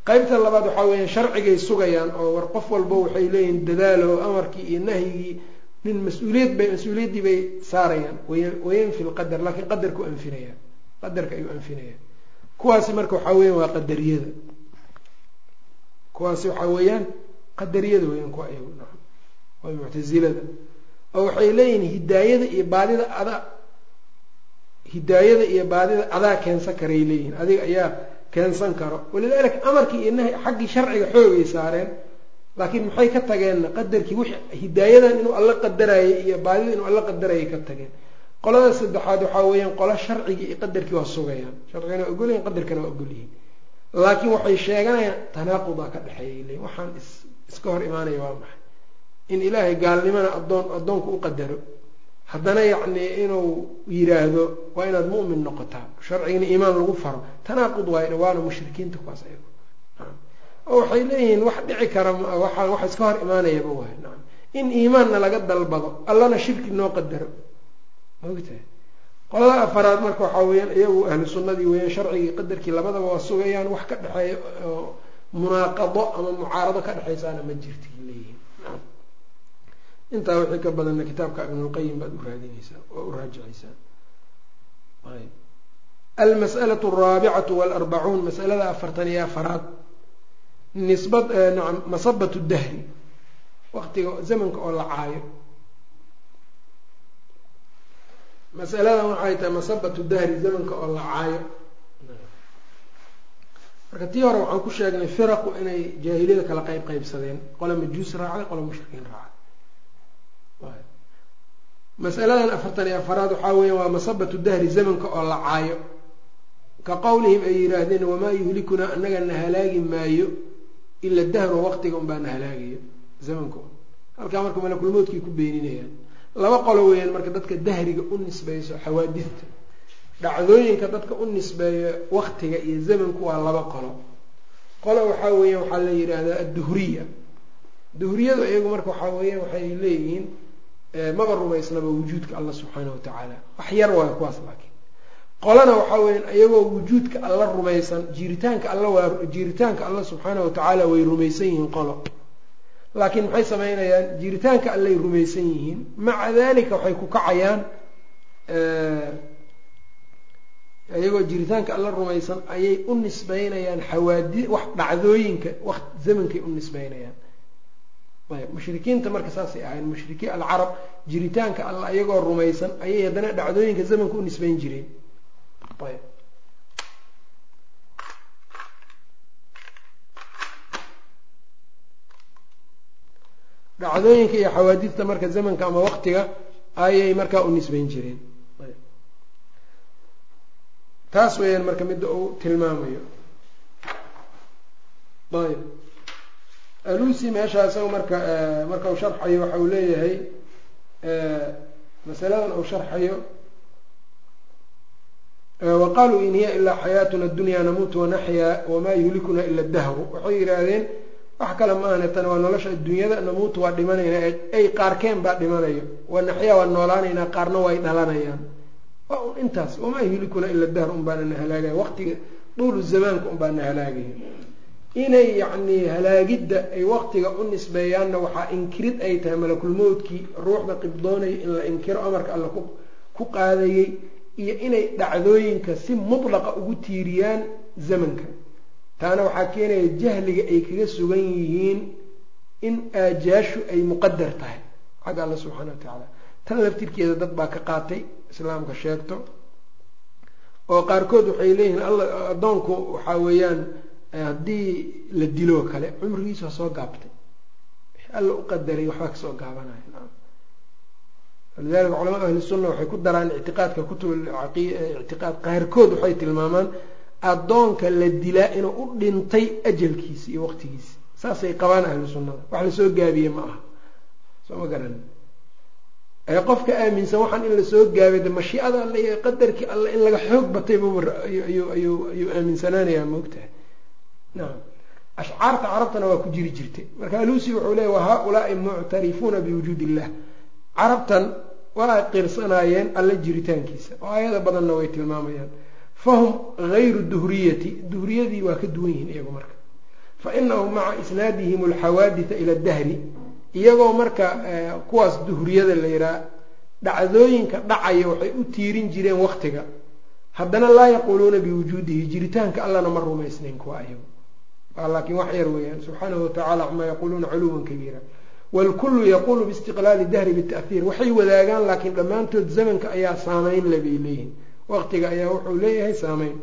qaybta labaad waxaa weeyaan sharcigay sugayaan oo war qof walba waxay leeyihiin dadaalo amarkii iyo nahyigii nin mas'uuliyad bay mas'uuliyaddii bay saarayaan. Wayanfi lqadar laakiin qadarku anfinayaan. Qadarka ayuu anfinayaan. Kuwaasi marka waxaa weeyaan waa qadariyada. Kuwaasi waxaa weeyaan qadariyada weyaan kuwa naam waa muctasilada oo waxay leeyihiin hidaayada iyo baadida adaa hidaayada iyo baadida adaa keensan karay leeyihiin adiga ayaa keensan karo. Walidaalika amarkii iyo nahy xaggii sharciga xoogay saareen laakiin maxay ka tageenna? Qadarkii w hidaayadan inuu alla qadarayay iyo baadida inuu alla qadarayay ka tageen. Qolada saddexaad waxaa weeyaan qola sharcigii iyo qadarkii waa sugayaan. Sharcigana waa ogolyihin qadarkana waa ogolyihiin. Laakiin waxay sheeganayaan tanaaqudaa ka dhexeeyay leeyiin waxaan is iska hor imaanaya waa maxay? In ilaahay gaalnimana adoon addoonku u qadaro haddana yacni inuu yiraahdo waa inaad mu'min noqotaa. Sharcigana iimaan lagu faro tanaaqud waay waana mushrikiinta kuwaas ayago. Oo waxay leeyihiin wax dhici kara waa wax iska hor imaanayaba waay naam. In iimaanna laga dalbado allana shirki noo qadaro. Maogtahay qolada afaraad marka waxaa weeyaan iyagu ahlu sunnadii weeyaan sharcigii qadarkii labadaba waa sugayaan wax ka dhexeeya munaaqado ama mucaarado ka dhexaysaana ma jirta leeyihiin intaa wixii ka badanna kitaabka ibnulqayim baad u raadinaysaa oo u raajicaysaa. Almas'alatu alraabicatu waalarbacuun masalada afartan iyo afaraad. Nisbad nacam masabatu dahri. Waqtiga zamanka oo la caayo. Masaladan waxay tahay masabatu dahri zamanka oo la caayo. Marka tii hore waxaan ku sheegnay firaqu inay jaahiliyada kala qeyb qeybsadeen qola majuus raacday qola mushrikiin raacday masaladan afartan iyo afaraad waxaa weya waa masabatu dahri zamanka oo la caayo. Ka qowlihim ay yidhaahdeen wamaa yuhlikunaa annaga na halaagi maayo ila dahro waqtiga un baa na halaagayo zamanka halkaa marka malakulmoodkay ku beeninayaan. Laba qolo weeyaan marka dadka dahriga u nisbeyso xawaadidta. Dhacdooyinka dadka u nisbeeyo waqtiga iyo zamanku waa laba qolo. Qolo waxaa weeyaan waxaa la yidhaahdaa adduhriya. Duhriyadu iyagu marka waxaa weeyaan waxay leeyihiin maba rumaysnaba wujuudka allah subxaanahu watacaala wax yar waayo kuwaas laakiin. Qolana waxaa weyaan iyagoo wujuudka alla rumaysan jiiritaanka alla waa jiiritaanka alla subxaanahu watacaala way rumaysan yihiin qolo. Laakiin maxay sameynayaan? Jiiritaanka allay rumaysan yihiin. Maca dalika waxay ku kacayaan iyagoo jiritaanka alla rumaysan ayay u nisbeynayaan xawaadi wax dhacdooyinka waqt zamankay u nisbeynayaan mushrikiinta marka saasay ahayn mushrikiin alcarab jiritaanka alla iyagoo rumaysan ayay haddana dhacdooyinka zamanka u nisbeyn jireen. Dhacdooyinka iyo xawaadidta marka zamanka ama waqtiga ayay markaa u nisbeyn jireen. Taas weeyaan marka midda uu tilmaamayo. Ayb alusi meeshaa isaga marka marka uu sharxayo waxa uu leeyahay masaladan uu sharxayo waqaaluu in hiya ilaa xayaatuna dunya namuutu wanaxyaa wamaa yuhlikuna ila dahru. Waxay yidhaahdeen wax kale ma ahne tan waa nolosha adduunyada namuutu waa dhimanaynaa ay qaarkeen baa dhimanayo. Wanaxyaa waa noolaanaynaa qaarna way dhalanayaan. Intaas wamaa yuhlikuna ila dahr un baana na halaagaya waqtiga duulu zamaanka un baa na halaagaya inay yacnii halaagidda ay waqtiga u nisbeeyaanna waxaa inkirid ay tahay malakulmowdkii ruuxda qibdoonaya in la inkiro amarka alla ku qaadayey iyo inay dhacdooyinka si mutlaqa ugu tiiriyaan zamanka. Taana waxaa keenaya jahliga ay kaga sugan yihiin in aajaashu ay muqadar tahay. Xagga alla subxaana wa tacaala. Tan laftirkeeda dad baa ka qaatay islaamka sheegto. Oo qaarkood waxay leeyihiin alla addoonku waxaa weeyaan haddii la diloo kale cumrigiisa waa soo gaabtay. Alla u qadaray waxbaa ka soo gaabanaya walidalika culamada ahli sunna waxay ku daraan ictiqaadka kutub ictiqaad qaarkood waxay tilmaamaan addoonka la dilaa inuu u dhintay ajalkiisa iyo waqtigiisa. Saasay qabaan ahlu sunnada wax la soo gaabiye ma aha. Soo ma garan. Qofka aaminsan waxaan in la soo gaabay de mashiicada alle iyo qadarkii alle in laga xoog batay ayuu aaminsanaanayaa maogtahay ashcaarta carabtana waa ku jiri jirtay marka alusi wuxuu leeyay wa haa-ulaai muctarifuuna biwujuud illah carabtan waa qirsanaayeen alle jiritaankiisa oo aayada badanna way tilmaamayaan fahum gayru duhriyati duhriyadii waa ka duwan yihiin iyagu marka fa inahum maca isnaadihim alxawaadita ila dahri iyagoo marka kuwaas duhriyada la yihaha dhacdooyinka dhacaya waxay u tiirin jireen waqtiga haddana laa yaquuluuna biwujuudihi jiritaanka allana ma rumaysnayn kuwa ayagu laakiin wax yar weeyaan subxaanahu watacala camaa yaquuluuna culuwan kabiira. Wlkullu yaquulu biistiqlaali dahri bita'hiir waxay wadaagaan laakiin dhammaantood zamanka ayaa saameyn le bay leeyihiin waqtiga ayaa wuxuu leeyahay saameyn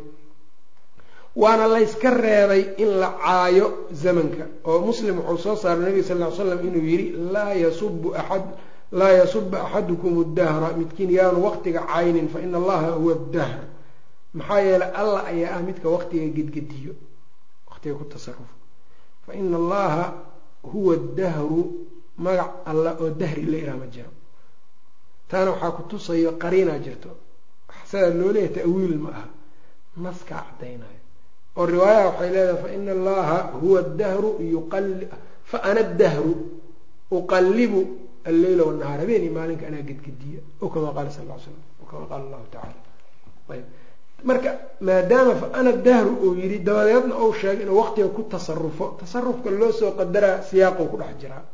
waana layska reebay in la caayo zamanka. Oo muslim wuxuu soo saaray nabiga sal ly slam inuu yihi laa yasubu aad laa yasuba axadukum dahra midkiin yaanu waqtiga caynin fa ina allaha huwa dahr maxaa yeelay allah ayaa ah midka waqtiga gedgediyo waqtiga ku tasarufo fa ina allaha huwa dahru magac alla oo dahri la iraa ma jiro. Taana waxaa ku tusayo qariinaa jirto. Sidaa loo leeyahay ta'wiil ma aha. Naskaa caddaynayo oo riwaayaha waxay leedahay fa ina allaha huwa dahru fa ana dahru uqallibu alleyla wanahaar habeeni maalinka anaa gedgediya. O kama qaala sal l slam o kama qaala allahu tacala ayb marka maadaama fa ana dahru uu yidhi dabadeedna uu sheegay inuu waqtiga ku tasarufo tasarufka loo soo qadaraa siyaaqou ku dhex jiraa.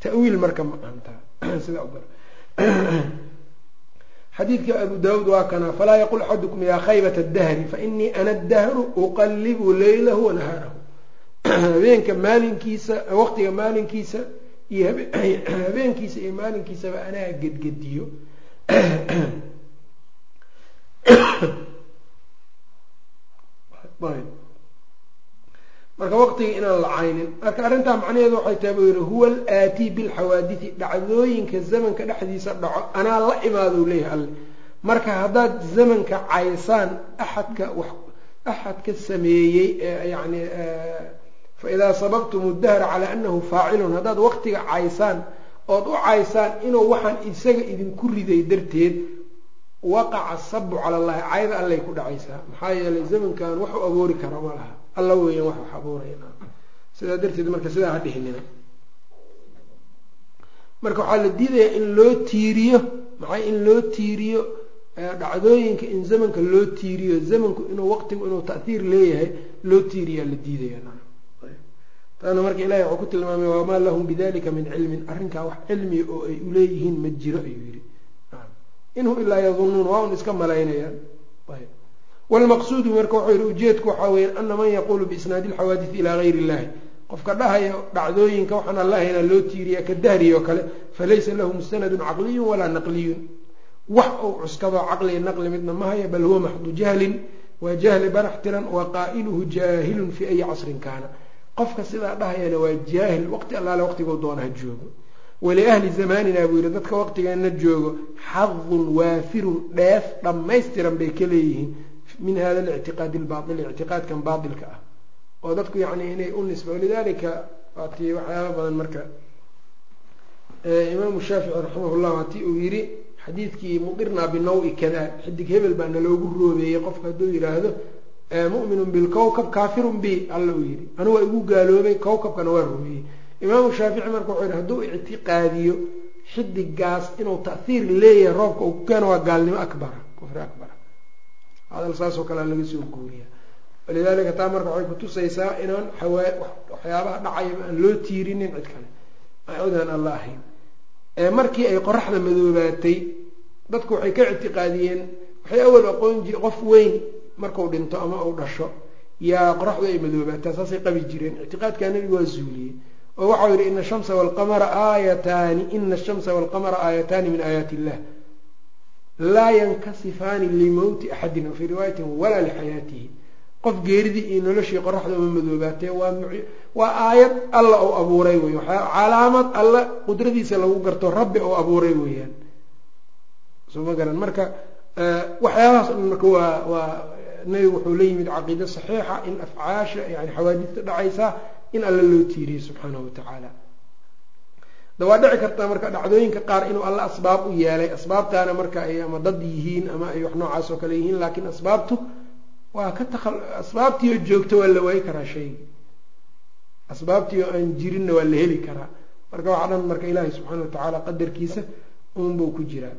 Ta'wiil marka ma ahantaa sidaa u dara xadiidka abu daawuud waa kana falaa yaqul axadukum yaa khaybata dahri fainii ana dahru uqallibu leylahu wanahaarahu habeenka maalinkiisa waqtiga maalinkiisa iyo habeenkiisa iyo maalinkiisaba anaa gedgediyo marka waqtiga inaan la caynin marka arrintaa macnaheedu waxay tahay buu yihi huwa alaatii bilxawaaditi dhacdooyinka zamanka dhexdiisa dhaco anaa la imaadou leeyahay alle. Marka haddaad zamanka caysaan axadka wax axadka sameeyey yani faidaa sababtum dahra calaa anahu faacilun haddaad waqtiga caysaan ood u caysaan inuu waxaan isaga idinku riday darteed waqaca sabu cala allahi cayda allay ku dhacaysaa maxaa yeelay zamankan wax u abuuri kara ma laha. Alla weeyaan wax wax abuuraya sidaa darteed marka sidaa ha dhihinina marka waxaa la diidayaa in loo tiiriyo maxay in loo tiiriyo dhacdooyinka in zamanka loo tiiriyo zamanku inuu waqtigu inuu ta'hiir leeyahay loo tiiriyaa la diidaya taana marka ilahi wuxuu ku tilmaamay wamaa lahum bidalika min cilmin. Arrinkaa wax cilmiya oo ay uleeyihiin ma jiro ayuu yihi inhum ilaa yadunuun waa un iska malaynayaan wlmaqsuudu marka wuxuu yihi ujeedku waxaa weya ana man yaquulu biisnaadi alxawaadisi ilaa gayri illahi qofka dhahayo dhacdooyinka waxaan allahayna loo tiiriya ka dahriy oo kale falaysa lahu mustanadun caqliyun walaa naqliyun. Wax uu cuskado caqliga naqli midna ma haya bal huwa maxdu jahlin waa jahli barax tiran wa qaa'iluhu jaahilun fii ayi casrin kaana. Qofka sidaa dhahayana waa jaahil waqti allaale waqtiguu doonaha joogo waliahli zamanina buu yihi dadka waqtigeena joogo xadun waafirun dheef dhammaystiran bay ka leeyihiin min hada alictiqaadi albaail ictiqaadkan baailka ah oo dadku yani inay u nisba walidalika waatii waxyaaba badan marka. Imaamu shaafici raximah llah waatii uu yihi xadiidkii mudirnaa binawi kada xidig hebel baa naloogu roobeeyey qofka hadduu yidhaahdo mu'minun bilkowkab kaafirun bi alla uu yihi anu waa igu gaaloobay kowkabkana waa rumeeyey imaamu shaafici marka wuxuu yihi hadduu ictiqaadiyo xidigaas inuu ta'hiir leeyahay roobka uu ku keeno waa gaalnimo akbara kufri akbara hadal saasoo kale laga soo guuriya walidaalika taa marka waxay kutusaysaa inaan waxyaabaha dhacayaba aan loo tiirinin cid kale. Codaan alla ahayn. Markii ay qoraxda madoobaatay dadku waxay ka ictiqaadiyeen waxay awal aqoon jire qof weyn marku dhinto ama uu dhasho yaa qoraxdu ay madoobaataa saasay qabi jireen. Ictiqaadkaa nabigu waa zuuliyey oo waxau yihi ina ashamsa walqamara aayataani ina ashamsa walqamara aayataani min aayaati illah laa yankasifaani limowti axadin fii riwaayatin walaa lixayaatihi qof geeridii iyo noloshii qoraxda uma madoobaatee waa aayad alla ou abuuray wey calaamad alla qudradiisa lagu garto rabbi ou abuuray weeyaan. Soo ma garan. Marka waxyaabahaas marka waa waa nabigu wuxuu la yimid caqiide saxiixa in afcaasha yani xawaadista dhacaysa in alla loo tiiriyo subxaanahu watacaala da waa dhici kartaa marka dhacdooyinka qaar inuu alla asbaab u yeelay. Asbaabtaana marka ay ama dad yihiin ama ay wax noocaas oo kale yihiin laakiin asbaabtu waa ka taqa asbaabtiioo joogto waa la waayi karaa shayga asbaabtii oo aan jirinna waa la heli karaa. Marka waxaa dhan marka ilaahay subxaana watacaala qadarkiisa uunbuu ku jiraa.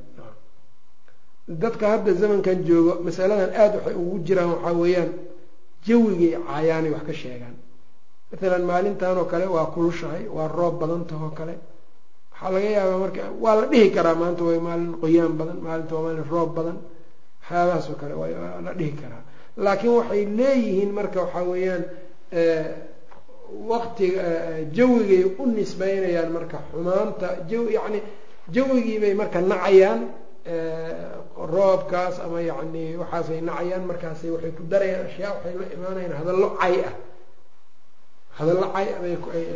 Dadka hadda zamankan joogo masaladan aada waxay ugu jiraan waxaa weeyaan jawigay caayaanay wax ka sheegaan maalan maalintan oo kale waa kulushahay waa roob badantahoo kale. Waxaa laga yaabaa marka waa la dhihi karaa maanta waa maalin qoyaan badan maalinta waa maalin roob badan waxyaabahaas oo kale waa la dhihi karaa. Laakiin waxay leeyihiin marka waxaa weeyaan waqtiga jawigay u nisbeynayaan marka xumaanta jaw yacni jawigiibay marka nacayaan roobkaas ama yacni waxaasay nacayaan markaasay waxay ku darayaan ashyaa waxay la imaanayaan hadallo cay ah hadallo cay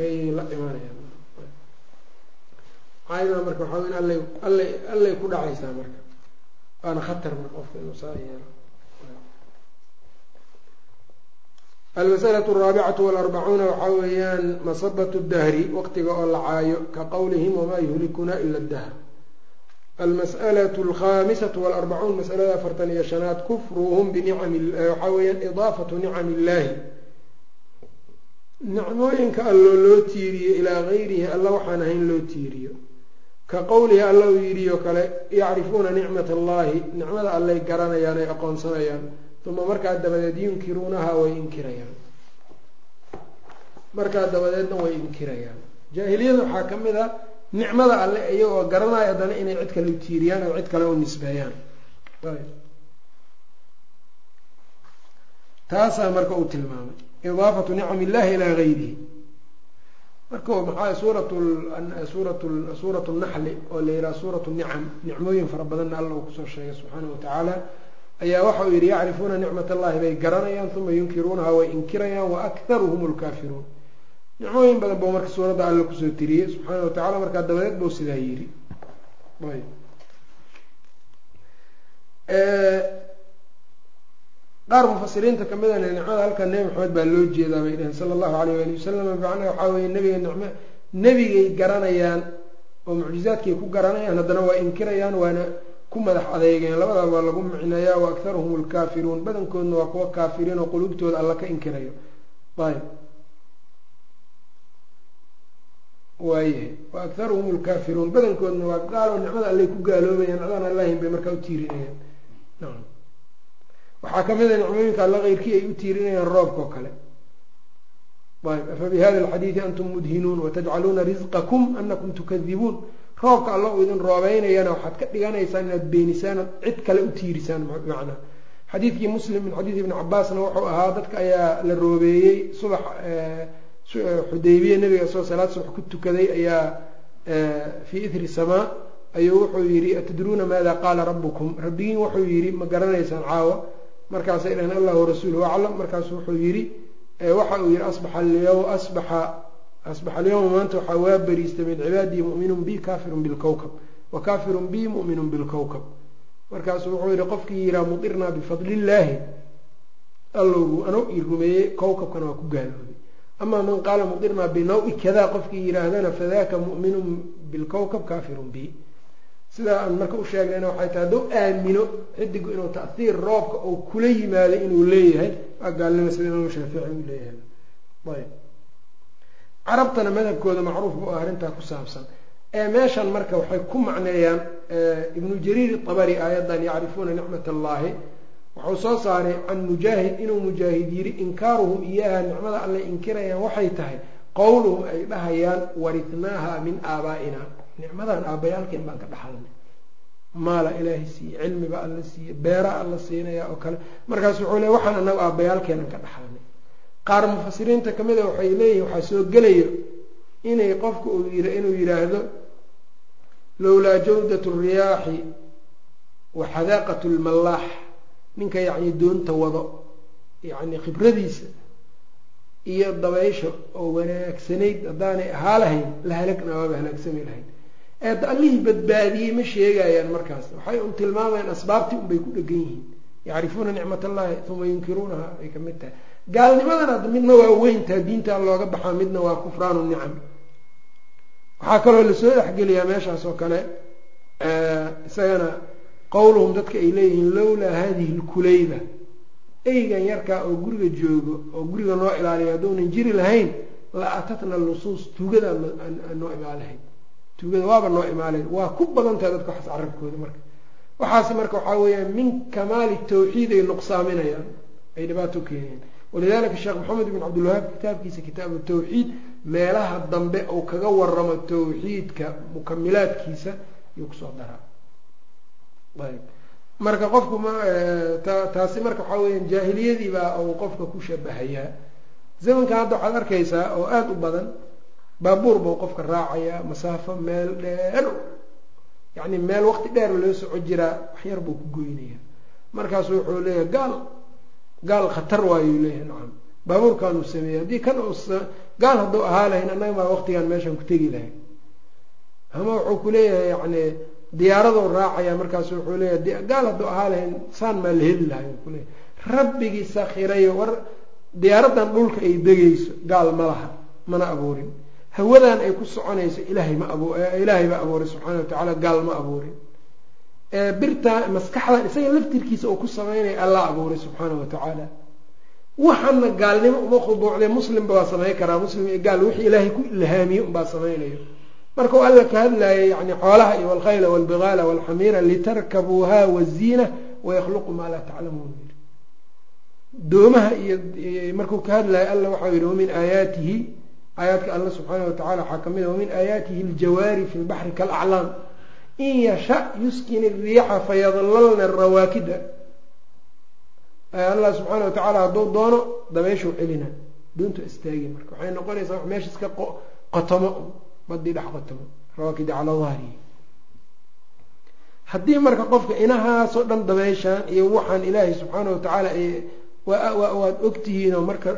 ay la imaanayaan. Caydaa marka waxaa weya alla alla allay ku dhacaysaa marka. Waana khatar marka qofka inuu saa yeelo. Almas'alatu araabicatu walarbacuuna waxaa weeyaan masabatu dahri waqtiga oo la caayo ka qowlihim wamaa yuhlikuna ila dahr almas'alatu alkhamisatu walarbacuun masalada afartan iyo shanaad kufruhum binicami waxaa weeyaan idaafatu nicami illahi nicmooyinka alloo loo tiiriyo ilaa gayrihi alla waxaan ahayn loo tiiriyo. Ka qowlihi alla uu yidhi oo kale yacrifuuna nicmat allahi nicmada allay garanayaan ay aqoonsanayaan. Uma markaa dabadeed yunkiruunaha way inkirayaan. Markaa dabadeedna way inkirayaan. Jaahiliyada waxaa ka mid a nicmada alle iyagoo garanaya haddana inay cid kale u tiiriyaan oo cid kale u nisbeeyaan. Taasaa marka uu tilmaamay idaafatu nicam illahi ilaa gayrihi marka maxaa suurat suurat suurat naxli oo la yidhaha suurat nicam nicmooyin fara badanna alla uu ku soo sheegay subxaana wa ayaa waxa uu yidhi yacrifuuna nicmat allahi bay garanayaan uma yunkiruunaha way inkirayaan wa akharuhum lkaafiruun nicmooyin badan buu marka suuradda alle ku soo tiriyey subxaana wa markaa dabadeed buu sidaa yidhi qaar mufasiriinta ka mid a nicmada halkan nebi maxamed baa loo jeedaa bay dhaheen sala allahu alayh waali wasalam macnaha waxaa weeye nebiga nicmo nebigay garanayaan oo mucjizaadkay ku garanayaan haddana waa inkirayaan waana ku madax adeegeen. Labada waa lagu micneeyaa wa akharuhum lkaafiruun badankoodna waa kuwa kaafiriin oo quluubtooda alla ka inkirayo. Ayb waayahay wa akharuhum lkaafiruun badankoodna waa gaaloo nicmada allay ku gaaloobayaan cidaan allahin bay markaa u tiirinayaan nacam waxaa ka mid a nicmooyinka alla keyrkii ay u tiirinayaan roobka oo kale ayb hada alxadiidi antum mudhinuun watajcaluuna risqakum anakum tukadibuun. Roobka alla uu idin roobeynayana waxaad ka dhiganaysaan inaad beenisaan ood cid kale u tiirisaan macnaa xadiidkii muslim min xadiidi ibni cabaasna wuxuu ahaa dadka ayaa la roobeeyey subax xudaybiya nabiga isagoo salaad subax ku tukaday ayaa fii ithri samaa. Ayuu wuxuu yidhi atadruuna maada qaala rabbukum? Rabbigiin wuxuu yidhi ma garanaysaan caawa markaasay dhaheen allah warasuuluhu aclam markaasu wuxuu yidhi waxa uu yihi asbaxa asbaxa alyawma maanta waxaa waa beriistay min cibaadii mu'minun bi kafirun bilkowkab wa kafirun bi mu'minun bilkowkab markaasuu wuxuu yihi qofkii yihaa mudirnaa bifadli illaahi allow anuu rumeeyey kowkabkana waa ku gaaloobay amaa man qaala mudirnaa binaw-i kadaa qofkii yihaahdana fadaka mu'minun bilkowkab kafirun bi sidaa aan marka u sheegnayna waxay tahay hadduu aamino xidigu inuu ta'hiir roobka oo kula yimaado inuu leeyahay waa gaalnima sida imaam shaafici uu leeyahay. Ayb carabtana madhabkooda macruuf bu ah arrintaa ku saabsan. Ee meeshan marka waxay ku macneeyaan ibnu jariir abari aayaddan yacrifuuna nicmat allahi wuxuu soo saaray can mujaahid inuu mujaahid yidhi inkaaruhum iyaha nicmada allay inkirayaan waxay tahay qowluhum ay dhahayaan warithnaaha min aabaa'ina nicmadan aabbayaalkeen baan ka dhaxalnay. Maala ilaahay siiye cilmiba alla siiye beera alla siinaya oo kale. Markaas wuxuu le waxaan anagu aabbayaalkeenan ka dhaxalnay. Qaar mufasiriinta ka mid a waxay leeyihiin waxaa soo gelayo inay qofka uu inuu yidhaahdo lowlaa jawdat riyaaxi wa xadaaqat lmallaax. Ninka yacni doonta wado yacni khibradiisa iyo dabaysha oo wanaagsanayd haddaanay ahaa lahayn la halagna waaba halaagsami lahayn eed allihii badbaadiyey ma sheegayaan markaas. Waxay un tilmaamayaan asbaabtii unbay ku dhegan yihiin. Yacrifuuna nicmat allahi uma yunkiruunaha ay ka mid tahay. Gaalnimadan hadda midna waa weyntaa diintaa looga baxaa midna waa kufraanu nicam. Waxaa kaloo la soo dhexgeliyaa meeshaas oo kale isagana qowluhum dadka ay leeyihiin lowlaa hadihi lkulayba eygan yarkaa oo guriga joogo oo guriga noo ilaaliya hadduunan jiri lahayn la atatna lusuus tuugada noo imaan lahayd tuugada waaba noo imaalayn waa ku badan tahay dadka waxaas carabkooda marka. Waxaas marka waxaa weeyaan min kamaali tawxiid ay nuqsaaminayaan ay dhibaato keenayaan walidalika sheekh maxamed ibn cabdilwahaab kitaabkiisa kitaabu tawxiid meelaha dambe uu kaga waramo tawxiidka mukamilaadkiisa yuu ku soo daraa. Ayb marka qofku taasi marka waxaa weyaan jaahiliyadii baa uu qofka ku shabahayaa. Zamankan hadda waxaad arkaysaa oo aada u badan baabuur buu qofka raacayaa masaafo meel dheer. Yacni meel waqti dheer loo soco jiraa waxyar buu ku goynaya markaasu wuxuu leeyahay gaal gaal khatar waayuu leeyahay nacam. Baabuurkaanuu sameeyey. Haddii kan gaal hadduu ahaa lahayn annaga maa waqtigaan meeshaan ku tegi lahayn. Ama wuxuu ku leeyahay yacni diyaaraduu raacaya markaasu wuxuu leeyahay gaal hadduu ahaa lahayn saan maa la heli lahay kuleeyahy rabbigii sakhirayo war diyaaradan dhulka ay degayso gaal ma laha mana abuurin hawadan ay ku soconayso ilaahay ma abu ilaahay baa abuuray subxaana wa gaal ma abuurin. Birta maskaxdan isaga laftirkiisa uu ku sameynaya allah abuuray subxaana wa tacaala. Waxaana gaalnimo uma khuduucday muslimba waa samayn karaa muslim iyo gaal wixii ilaahay ku ilhaamiye unbaa samaynayo. Marka u alla ka hadlaayay yani xoolaha iyo walkhayla walbigaala walxamiira litarkabuuha waziina wayakhluqu maa laa taclamuun. Doomaha iyo markuu ka hadlayo alla waxau yihi wamin aayaatihi aayaadka alla subxaana wa tacala waxaa ka mid a wamin aayaatihi aljawaari fi lbaxri kaalaclaam in yasha yuskin iriixa fayadlalna rawaakida allah subxaana wa tacaala hadduu doono dabeeshuu celina. Doontu istaagi marka. Waxay noqonaysaa wax meesha iska qotomo badii dhex qotomo rawaakida calaa dahrihi haddii marka qofka inahaasoo dhan dabeyshaan iyo waxaan ilaahay subxaana wa tacaala waad ogtihiinoo marka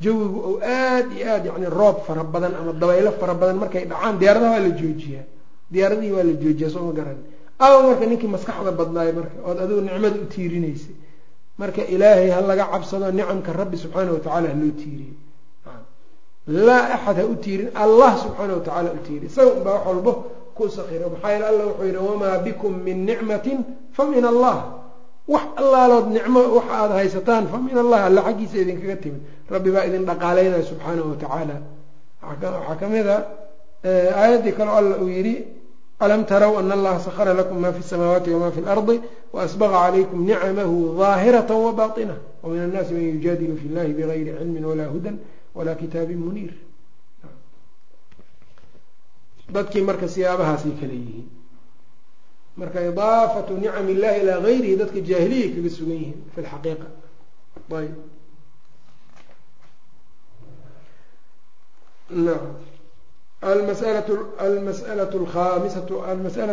jawigu ou aada iyo aada yani roob fara badan ama dabaylo fara badan markay dhacaan diyaaradaha waa la joojiyaa. Diyaaradihii waa la joojiyaa soo ma garan. Awa marka ninkii maskaxda badnaay marka ood adigu nicmada u tiirinaysay. Marka ilaahay ha laga cabsado nicamka rabbi subxaana wa tacala haloo tiiriyo laa axad ha u tiirin allah subxaana wa tacaala u tiiri isaga unbaa wax walbo ku sakiro maxaa yeele alla wuxuu yihi wamaa bikum min nicmatin fa min allah wax allaalood nicmo wax aada haysataan fa min allah alla xaggiisa idinkaga timid. Rabbi baa idin dhaqaaleynaya subxaanahu wa tacaala. Waxaa ka mid a aayaddii kaleo alla uu yihi alam taraw ana allaha sakara lakum ma fi samaawaati wama fi lardi waasbaqa calaykum nicamahu daahirata wabaطinah wamin annaasi man yujaadilu fi llahi bigayri cilmin walaa hudan walaa kitaabin muniir. Dadkii marka siyaabahaasay kale yihiin marka idaafatu nicam illahi ilaa gayrihi dadka jaahiliyay kaga sugan yihiin fi lxaqiiqa ayb nacam almas'alaة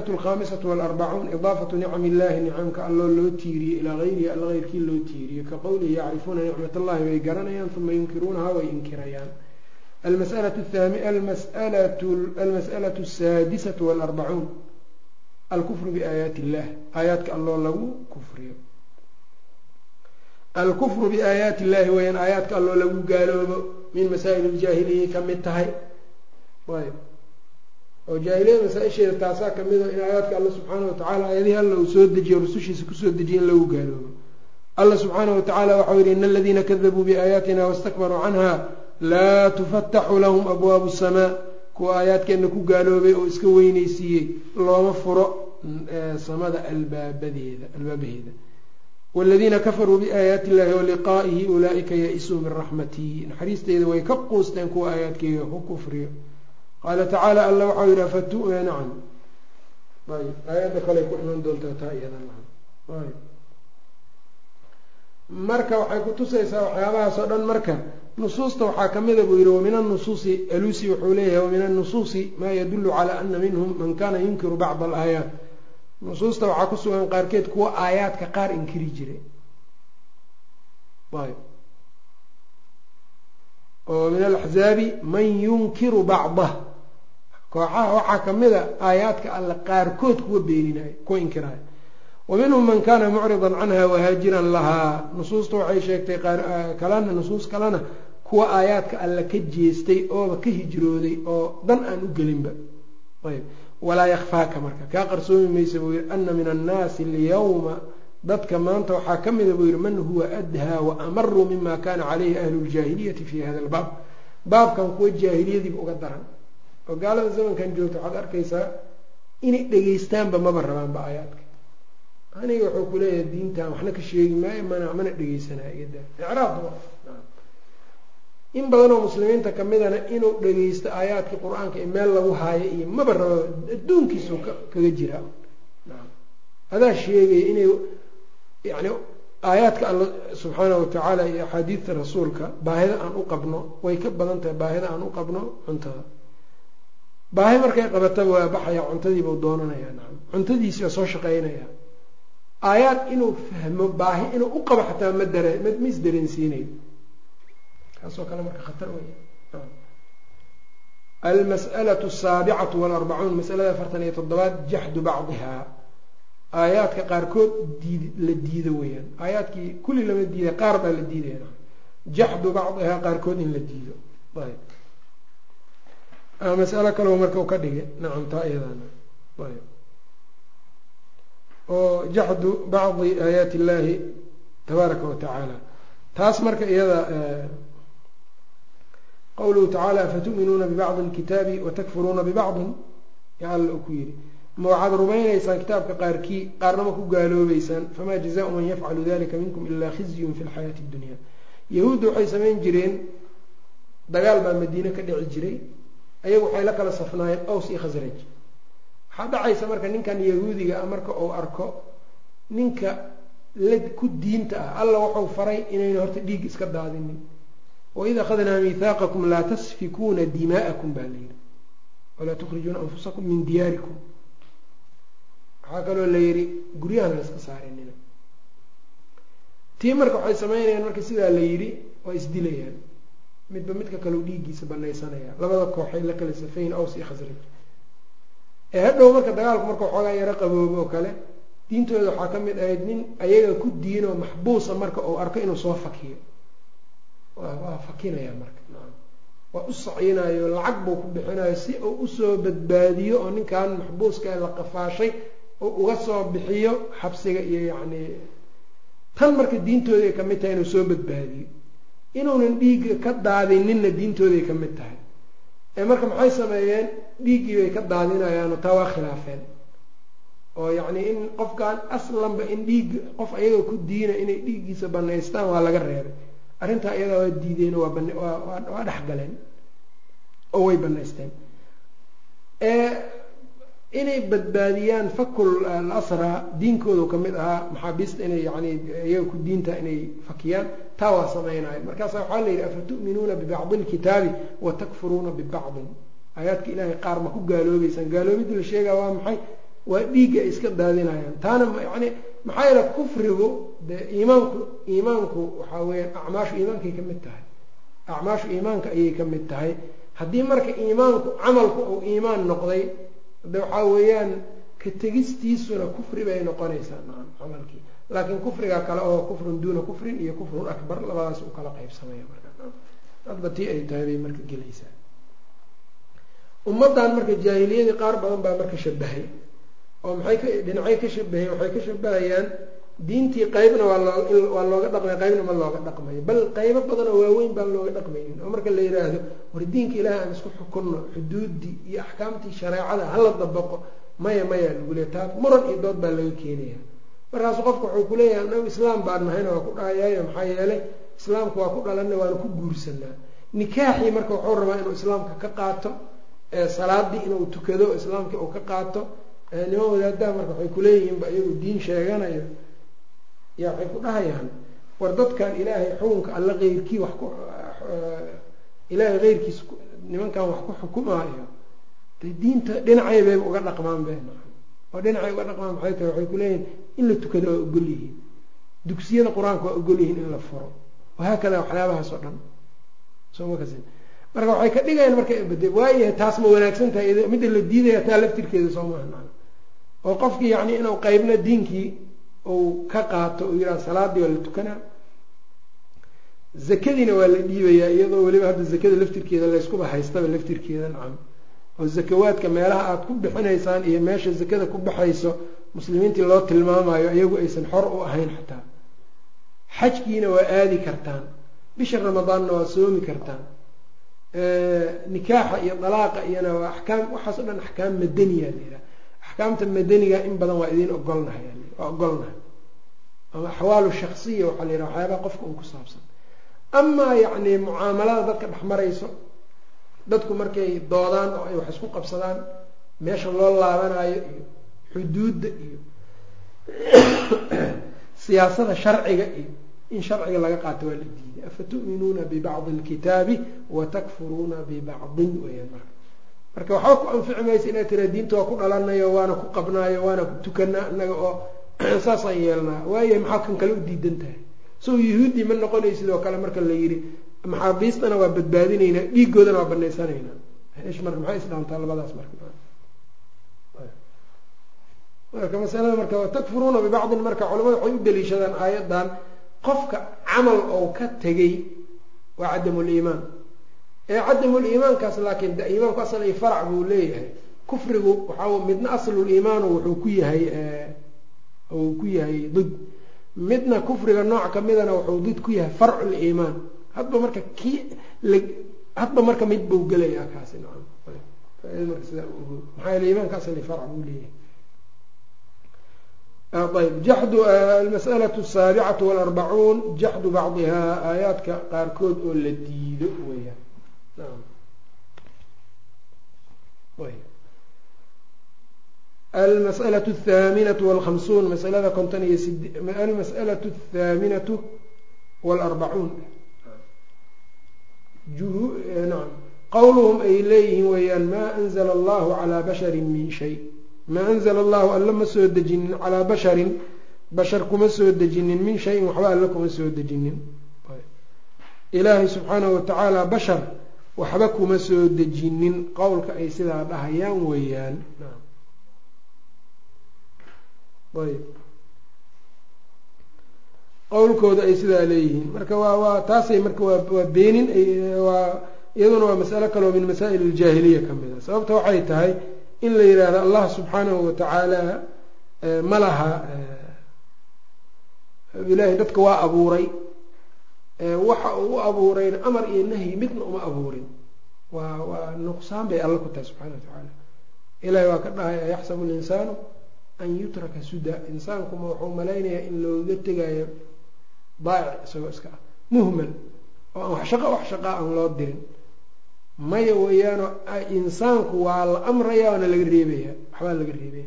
alkhamisatu walarbacuun idaafatu nicam illahi nicamka alloo loo tiiriye ilaa gayrihi alla geyrkii loo tiiriye ka qowlihi yacrifuuna nicmat allahi way garanayaan uma yunkiruunaha way inkirayaan. Almas'alaة asaadisatu walarbacuun alkufru biaayaati illah aayaadka alloo lagu kufriyo alkufru biaayaati illahi weyaan aayaadka alloo lagu gaaloobo min masaa'il ljaahiliyay ka mid tahay ayb oo jaahiliyada masaa-isheeda taasaa ka mid a in aayaadka alla subxaana watacaala aayadihii alla uu soo dejiyo rusushiisa ku soo dejiye in lagu gaaloobo alla subxaana watacaala waxau yihi ina aladiina kadabuu biaayaatina wastakbaruu canha laa tufataxu lahum abwaabu samaa kuwa aayaadkeenna ku gaaloobay oo iska weyneysiiyey looma furo samada albaabadeeda albaabaheeda. Wladiina kafaruu biaayaati illahi waliqaa'ihi ulaaika ya-isuu min raxmatii naxariisteyda way ka quusteen kuwa aayaadkeyga ku kufriyo. Qaala tacaala alla waxau yihi afatu nacam. Ayb aayadda kale ku iman doontaa taa iyada nacam ayb marka waxay kutusaysaa waxyaabahaas oo dhan marka nusuusta waxaa kamida buu yihi wamin anusuusi alusi wuxuu leeyahay wamin annusuusi maa yadulu calaa ana minhum man kana yunkiru bacd alaayaat. Nusuusta waxaa ku sugan qaarkeed kuwa aayaadka qaar inkiri jiray oo min alaxzaabi man yunkiru bacdah kooxaha waxaa kamida aayaadka alle qaarkood kuwa beeninayo kuwa inkiraayo. Wa minhum man kana mucridan canha wahaajiran lahaa. Nusuusta waxay sheegtay kalena nusuus kalena kuwa aayaadka alle ka jeestay ooba ka hijrooday oo dan aan u gelinba. Ayb. Walaa yakfaaka marka. Kaa qarsoomi maysa buu yihi ana min annaasi alyawma. Dadka maanta waxaa ka mida buu yihi man huwa adhaa wa amaru mima kana calayhi ahlu ljaahiliyati fi hada albaab. Baabkan kuwa jaahiliyadiiba uga daran. Oo gaalada zamankan joogta waxaad arkaysaa inay dhegeystaanba maba rabaanba aayaadka. Aniga wuxuu kuleeyahay diintan waxna ka sheegi maayo mana mana dhegeysanaya icraab in badan oo muslimiinta kamidana inuu dhageysto aayaadkii qur'aanka ee meel lagu haayo iyo maba rabo adduunkiisu kaga jiraa adaa sheegaya inay yani aayaadka alla subxaanahu watacaala iyo axaadiidta rasuulka baahida aan u qabno way ka badan tahay baahida aan u qabno cuntada. Baahi markay qabataba waa baxaya cuntadiibau doonanaya nacam cuntadiisi soo shaqeynaya aayaad inuu fahmo baahi inuu u qabo xataa ma dare ma isdareensiinayo kaasoo kale marka khatar wey almas'alatu asaabicatu walarbacuun masalada afartan iyo toddobaad jaxdu bacdihaa aayaadka qaarkood diid la diido weeyaan. Aayaadkii kulli lama diida qaar baa la diidaya jaxdu bacdihaa qaarkood in la diido. Ayb masalo kaleo marka u ka dhigay. Nacam taa iyadana ayb oo jaxdu bacdi aayaati illaahi tabaaraka wa tacaala. Taas marka iyada qawluhu tacaala afatu'minuuna bibacdi alkitaabi watakfuruuna bibacdin ya alla u ku yidhi ma waxaad rumaynaysaan kitaabka qaarkii qaarnama ku gaaloobeysaan famaa jazaau man yafcalu dalika minkum ilaa khizyun fi lxayaati اddunya yahuudda waxay samayn jireen dagaal baa madiine ka dhici jiray ayagu waxay la kala safnaayeen aws iyo khasraj waxaa dhacaysa marka ninkan yahuudiga ah marka uu arko ninka la ku diinta ah alla wuxuu faray inayna horta dhiig iska daadinin waid akhadnaa mihaaqakum laa tasfikuuna dimaa'akum baa la yidhi walaa tukhrijuuna anfusakum min diyaarikum waxaa kaloo la yidhi guryahan la iska saarinina tii marka waxay sameynayaan marka sidaa la yidhi waa isdilayaan midba midka kaleu dhiiggiisa banaysanaya labada kooxay la kala safayn aws iyo khasraj ee hadhow marka dagaalku marka waxoogaa yaro qaboobo oo kale diintooda waxaa ka mid ahayd nin ayaga ku diinoo maxbuusa marka uu arko inuu soo fakiyo waa fakinaya marka. Waa u sacyinayo lacag buu ku bixinayo si uu u soo badbaadiyo oo ninkan maxbuuska la qafaashay oo uga soo bixiyo xabsiga iyo yacni tan marka diintooday ka mid tahay inuu soo badbaadiyo. Inuunan dhiigga ka daadininna diintooday ka mid tahay. Ee marka maxay sameeyeen? Dhiiggii bay ka daadinayaanoo taa waa khilaafeen. Oo yacni in qofkan aslanba in dhiig qof ayaga ku diina inay dhiiggiisa banaystaan waa laga reebay arrintaa iyadaa waa diideen waa dhex galeen oo way banaysteen inay badbaadiyaan fakul alasraa diinkoodu ka mid ahaa maxaabiista inay yani iyaga ku diinta inay fakiyaan taa waa samaynayan markaasa waxaa la yidhi afatu'minuuna bibacdi lkitaabi wa takfuruuna bibacdin aayaadka ilaahay qaar ma ku gaaloobeysaan gaaloobidda la sheegaa waa maxay? Waa dhiigga ay iska daadinayaan. Taana yani maxaa yeele kufrigu dee iimaanku iimaanku waxaa weyaan acmaashu iimaankay ka mid tahay. Acmaashu iimaanka ayay ka mid tahay. Haddii marka iimaanku camalku uu iimaan noqday de waxaa weeyaan ka tegistiisuna kufri bay noqonaysaa nacam camalkii. Laakiin kufriga kale oo kufrun duuna kufrin iyo kufrun akbar labadaas u kala qaybsamaya marka hadba tii ay tahay bay marka gelaysaa. Ummaddan marka jaahiliyadii qaar badan baa marka shabahay oo maxay ka dhinacay ka shabaheen waxay ka shabahayaan diintii qeybna waa loo waa looga dhaqmay qeybna ma looga dhaqmayo bal qeybo badan oo waaweyn baan looga dhaqmaynin oo marka la yidhaahdo war diinka ilaahay aan isku xukunno xuduuddii iyo axkaamtii shareecada hala dabaqo maya maya lagu leey taa muran iyo dood baa laga keenaya markaasu qofka wuxuu kuleeyahay anagu islaam baan nahayna waa ku dhahayaayo maxaa yeelay islaamku waa ku dhalanna waana ku guursanaa nikaaxii marka wuxuu rabaa inuu islaamka ka qaato salaadii inuu tukado islaamkii uu ka qaato niman wadaadaha marka waxay kuleeyihiinba iyagu diin sheeganayo ya waxay ku dhahayaan war dadkan ilaahay xukunka alla keyrkii wax ku ilaahay keyrkiis nimankan wax ku xukumaayo de diinta dhinacay bayba uga dhaqmaan be oo dhinacay uga dhaqmaan maxay tahay? Waxay kuleeyihin in la tukado waa ogol yihiin. Dugsiyada qur'aanka waa ogol yihiin in la furo. Wahaakada waxyaabahaas oo dhan. Soo ma kasi marka waxay ka dhigayaan marka bade taas ma wanaagsan tahay midda la diidaya taa laftirkeeda soo maaha oo qofkii yacni inuu qeybna diinkii uu ka qaato uu yidhaha salaadii waa la tukanaa zakadiina waa la dhiibayaa iyadoo weliba hadda zakada laftirkeeda layskuba haystaba laftirkeeda nacam. oo zakawaadka meelaha aada ku bixinaysaan iyo meesha zakada ku baxayso muslimiintii loo tilmaamayo iyagu aysan xor u ahayn xataa. Xajkiina waa aadi kartaan. Bisha ramadaanna waa soomi kartaan. Nikaaxa iyo dalaaqa iyona waa axkaam waxaas o dhan axkaam madaniya la yidhaha axkaamta madaniga in badan waa idiin ogolnahay waa ogolnahay. Ama axwaalu shaksiya waxaa la yidhaha waxyaabaha qofka un ku saabsan. Amaa yacni mucaamalada dadka dhex marayso dadku markay doodaan oo ay wax isku qabsadaan meesha loo laabanayo iyo xuduudda iyo siyaasada sharciga iyo in sharciga laga qaato waa la diiday. Afatu'minuuna bibacdi alkitaabi watakfuruuna bibacdin weyaan marka marka waxba ku anfici maysa inaad tiraa diinta waa ku dhalanayo waana ku qabnaayo waana ku tukanaa inaga oo saasaan yeelnaa. Waayo maxaa kan kale u diidan tahay so yuhuuddii ma noqonay sidoo kale marka la yidhi maxaabiistana waa badbaadinaynaa dhiigoodana waa banaysanaynaa ish marka maxay isdhaantaa labadaas marka? Marka masalada marka watakfuruuna bibacdin marka culamada waxay u daliishadaan aayaddan qofka camal ou ka tegay waa cadamuliimaan ee cadamuliimaankaas laakiin de iimaanku asal farac buu leeyahay. Kufrigu waxaa midna asluliimaanu wuxuu ku yahay uu ku yahay did midna kufriga nooc kamidana wuxuu did ku yahay farculiimaan hadba marka kii hadba marka mid buu gelayaa kaasi maxaa iimaanka asal iyo farac buu leeyahay. Ayb jaxdu almas'alatu asaabicatu walarbacuun. Jaxdu bacdihaa aayaadka qaarkood oo la diido weyaan naam almas'alatu athaaminatu walkhamsuun masalada konton iyo sid almas'alatu athaaminatu waalarbacuun nacam qowluhum ay leeyihiin weeyaan maa anzala allahu calaa basharin min shay. Maa anzala allahu alla ma soo dejinin calaa basharin. Bashar kuma soo dejinin min shayin waxba alla kuma soo dejinin. Ilaahay subxaanahu watacaala bashar waxba kuma soo dejinin. Qowlka ay sidaa dhahayaan weeyaan. Ayb. Qowlkooda ay sidaa leeyihiin. Marka waa waa taasay marka waa waa beenin waa iyaduna waa masalo kaleo min masaa'il aljaahiliya ka mid a sababta waxay tahay in la yidhaahdo allah subxaanahu watacaala ma laha ilaahay dadka waa abuuray waxa uu u abuurayna amar iyo nahyi midna uma abuurin. Waa waa nuqsaan bay alla ku tahay subxana wa tacaala. Ilahay waa ka dhahay ayaxsabu linsaanu an yutraka suda. Insaankuma wuxuu malaynayaa in looga tegayo daa'ic isagoo iska ah. Muhmal oo aan wax shaqo wax shaqaa aan loo dirin. Maya weeyaano insaanku waa la amraya waana laga reebaya waxbaa laga reebaya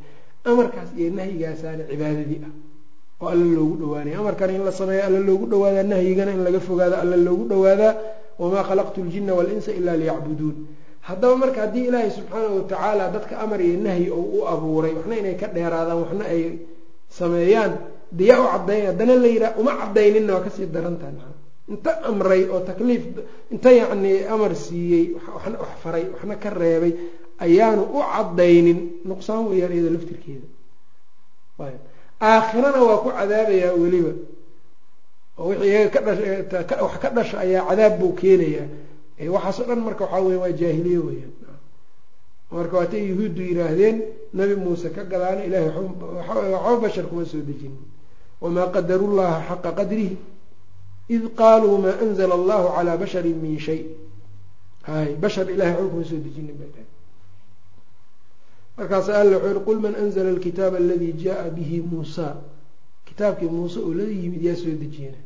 amarkaas iyo nahyigaasaana cibaadadii ah oo alla loogu dhawaanaya amarkana in la sameeya alla loogu dhawaadaa nahyigana in laga fogaada alla loogu dhawaadaa wamaa khalaqtu ljina walinsa ilaa liyacbuduun. Haddaba marka haddii ilaahay subxaanahu watacaala dadka amar iyo nahyi oo u abuuray waxna inay ka dheeraadaan waxna ay sameeyaan diyaa u cadayn haddana la yidhaha uma cadayninna waa ka sii darantaha maa inta amray oo takliif inta yacni amar siiyey waxna wax faray waxna ka reebay ayaanu u cadaynin nuqsaan weeyaan iyada laftirkeeda aakhirana waa ku cadaabayaa weliba. oo wixii iyaga ka dhash wax ka dhasha ayaa cadaab buu keenayaa. Waxaasoo dhan marka waxaa weya waa jaahiliye weeyaan. Marka waatay yuhuuddu yidhaahdeen nabi muuse ka gadaana ilahay waxba bashar kuma soo dejinin wamaa qadaru llaha xaqa qadrihi id qaaluu maa anzla allahu calaa basharin min shay. Hay bashar ilahay waxba kuma soo dejinin bay dhahay markaasa alla wuxuu yihi qul man anzla alkitaaba aladii jaءa bihi muusa. Kitaabkii muuse oo la yimid yaa soo dejiyena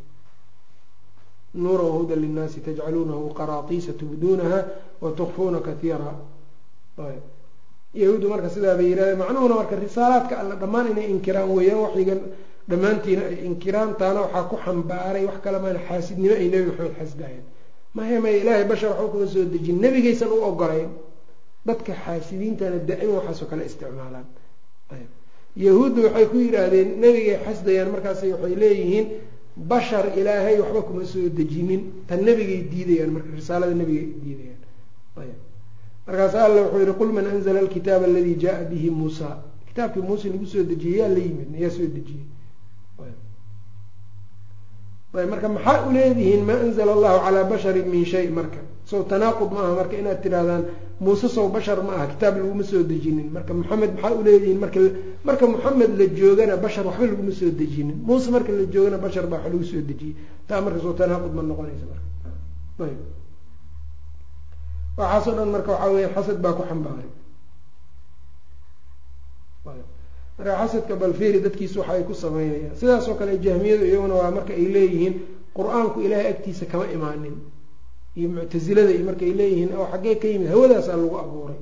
nuura wahuda linnaasi tajcaluunahu qaraatiisa tubduunaha watukfuuna kaiira yahuuddu marka sidaa bay macnuhuna marka risaalaadka alla dhammaan inay inkiraan weeyaan waxyigan dhammaantiina ay inkiraan taana waxaa ku xambaaray wax kale maana xaasidnimo ay nebi maxamed xasdahayeen maya maya ilaahay bashar waxba kuma soo dejin nebigaysan u ogolayn dadka xaasidiintana daa'ima waxaasoo kale isticmaalaan. Yahuudda waxay ku yidhaahdeen nebigay xasdayaan markaas waxay leeyihiin bashar ilaahay waxba kuma soo dejinin tan nebigay diidayaan marka risaalada nebigay diidayaan. Markaas alla wuxuu yihi qul man anzla alkitaaba aladii jaءa bihi muusa. Kitaabkii muuse lagu soo dejiyey yaa la yimid yaa soo dejiyey. Marka maxaa uleedihiin maa anzla allahu calaa basharin min shay? Marka sow tanaaqud ma aha marka inaad tirahdaan muuse sow bashar ma aha kitaab laguma soo dejinin. Marka maxamed maxaa uleedihiin marka marka moxamed la joogana bashar waxba laguma soo dejinin. Muuse marka la joogana bashar baa wax lagu soo dejiyey taa marka sow tanaaqud ma noqonaysa marka. Waxaasoo dhan marka waxaa weya xasad baa ku xambaaray. Marka xasadka balfiri dadkiisa waxa ay ku sameynayaan. Sidaasoo kale jahmiyadu iyaguna waa marka ay leeyihiin qur'aanku ilaahay agtiisa kama imaanin iyo muctasilada iyo markaay leeyihiin oo xaggee ka yimid hawadaasaa lagu abuuray.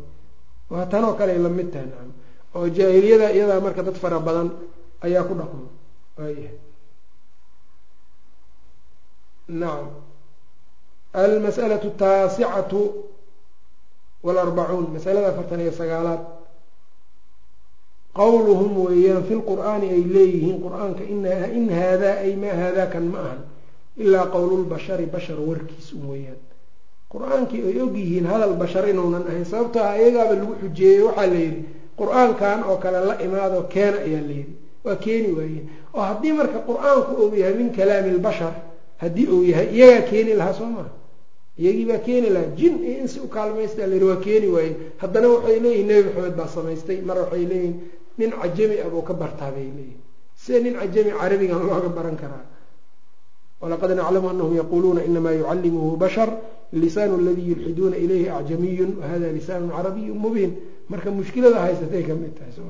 Waa tanoo kale la mid tahay nacam oo jaahiliyada iyadaa marka dad fara badan ayaa ku dhaqmo waayahay nacam almas'alatu taasicatu walarbacuun masalada afartan iyo sagaalaad. Qowluhum weeyaan fi lqur'aani ay leeyihiin qur'aanka in haadaa ay maa haadaa kan ma ahan ilaa qowlulbashari bashar warkiis un weeyaan. Qur'aankii ay ogyihiin hadal bashar inuunan ahayn. Sababtoo ah iyagaaba lagu xujeeyey waxaa la yidhi qur'aankan oo kale la imaado keena ayaa la yidhi. Waa keeni waayeen oo haddii marka qur'aanku uu yahay min kalaami lbashar haddii uu yahay iyagaa keeni lahaa soo maha iyagii baa keeni lahaa. Jin iyo insi u kaalmaysta la yidhi waa keeni waayeen haddana waxay leeyihiin nebi maxamed baa samaystay. Mar waxay leeyihiin nin cajami ah buu ka bartaa bay leeyihiin sida nin cajami carabigan looga baran karaa walaqad naclamu anahum yaquuluuna inamaa yucallimuhu bashar lisaanu aladii yulxiduuna ilayhi acjamiyun wahada lisaanu carabiyu mubiin marka mushkilada haysatay ka mid tahay soo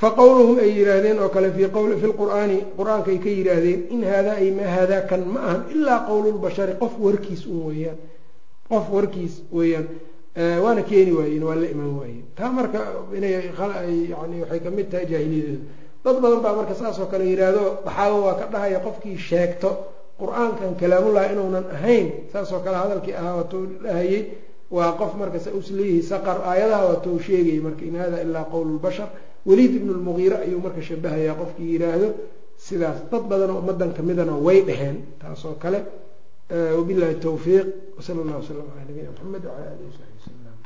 faqowluhum ay yihaahdeen oo kale fi lqur'aani qur'aankaay ka yihaahdeen in haadaa ay maa haadaa kan ma ahan ilaa qowlulbashari qof warkiis un weeyaan qof warkiis weeyaan waana keeni waayeen waa la imaan waayeen taa marka inay yani waxay ka mid tahay jaahiliyadeedu dad badan baa marka saas oo kale yidhaahdo daxaabo waa ka dhahaya qofkii sheegto qur'aankan kalaamullahi inuunan ahayn. Saas oo kale hadalkii ahaa waatou dhahayey waa qof marka sa usleeyihi saqar aayadaha waatou sheegayay marka in hada ilaa qowlulbashar waliid ibnu lmugiire ayuu marka shabahayaa qofkii yidhaahdo sidaas dad badanoo ummadan kamidana way dheheen taas oo kale wabillahi tawfiiq wsala allah wslam calaa nabiyina maxamed wcala alihi wasaxbi wslam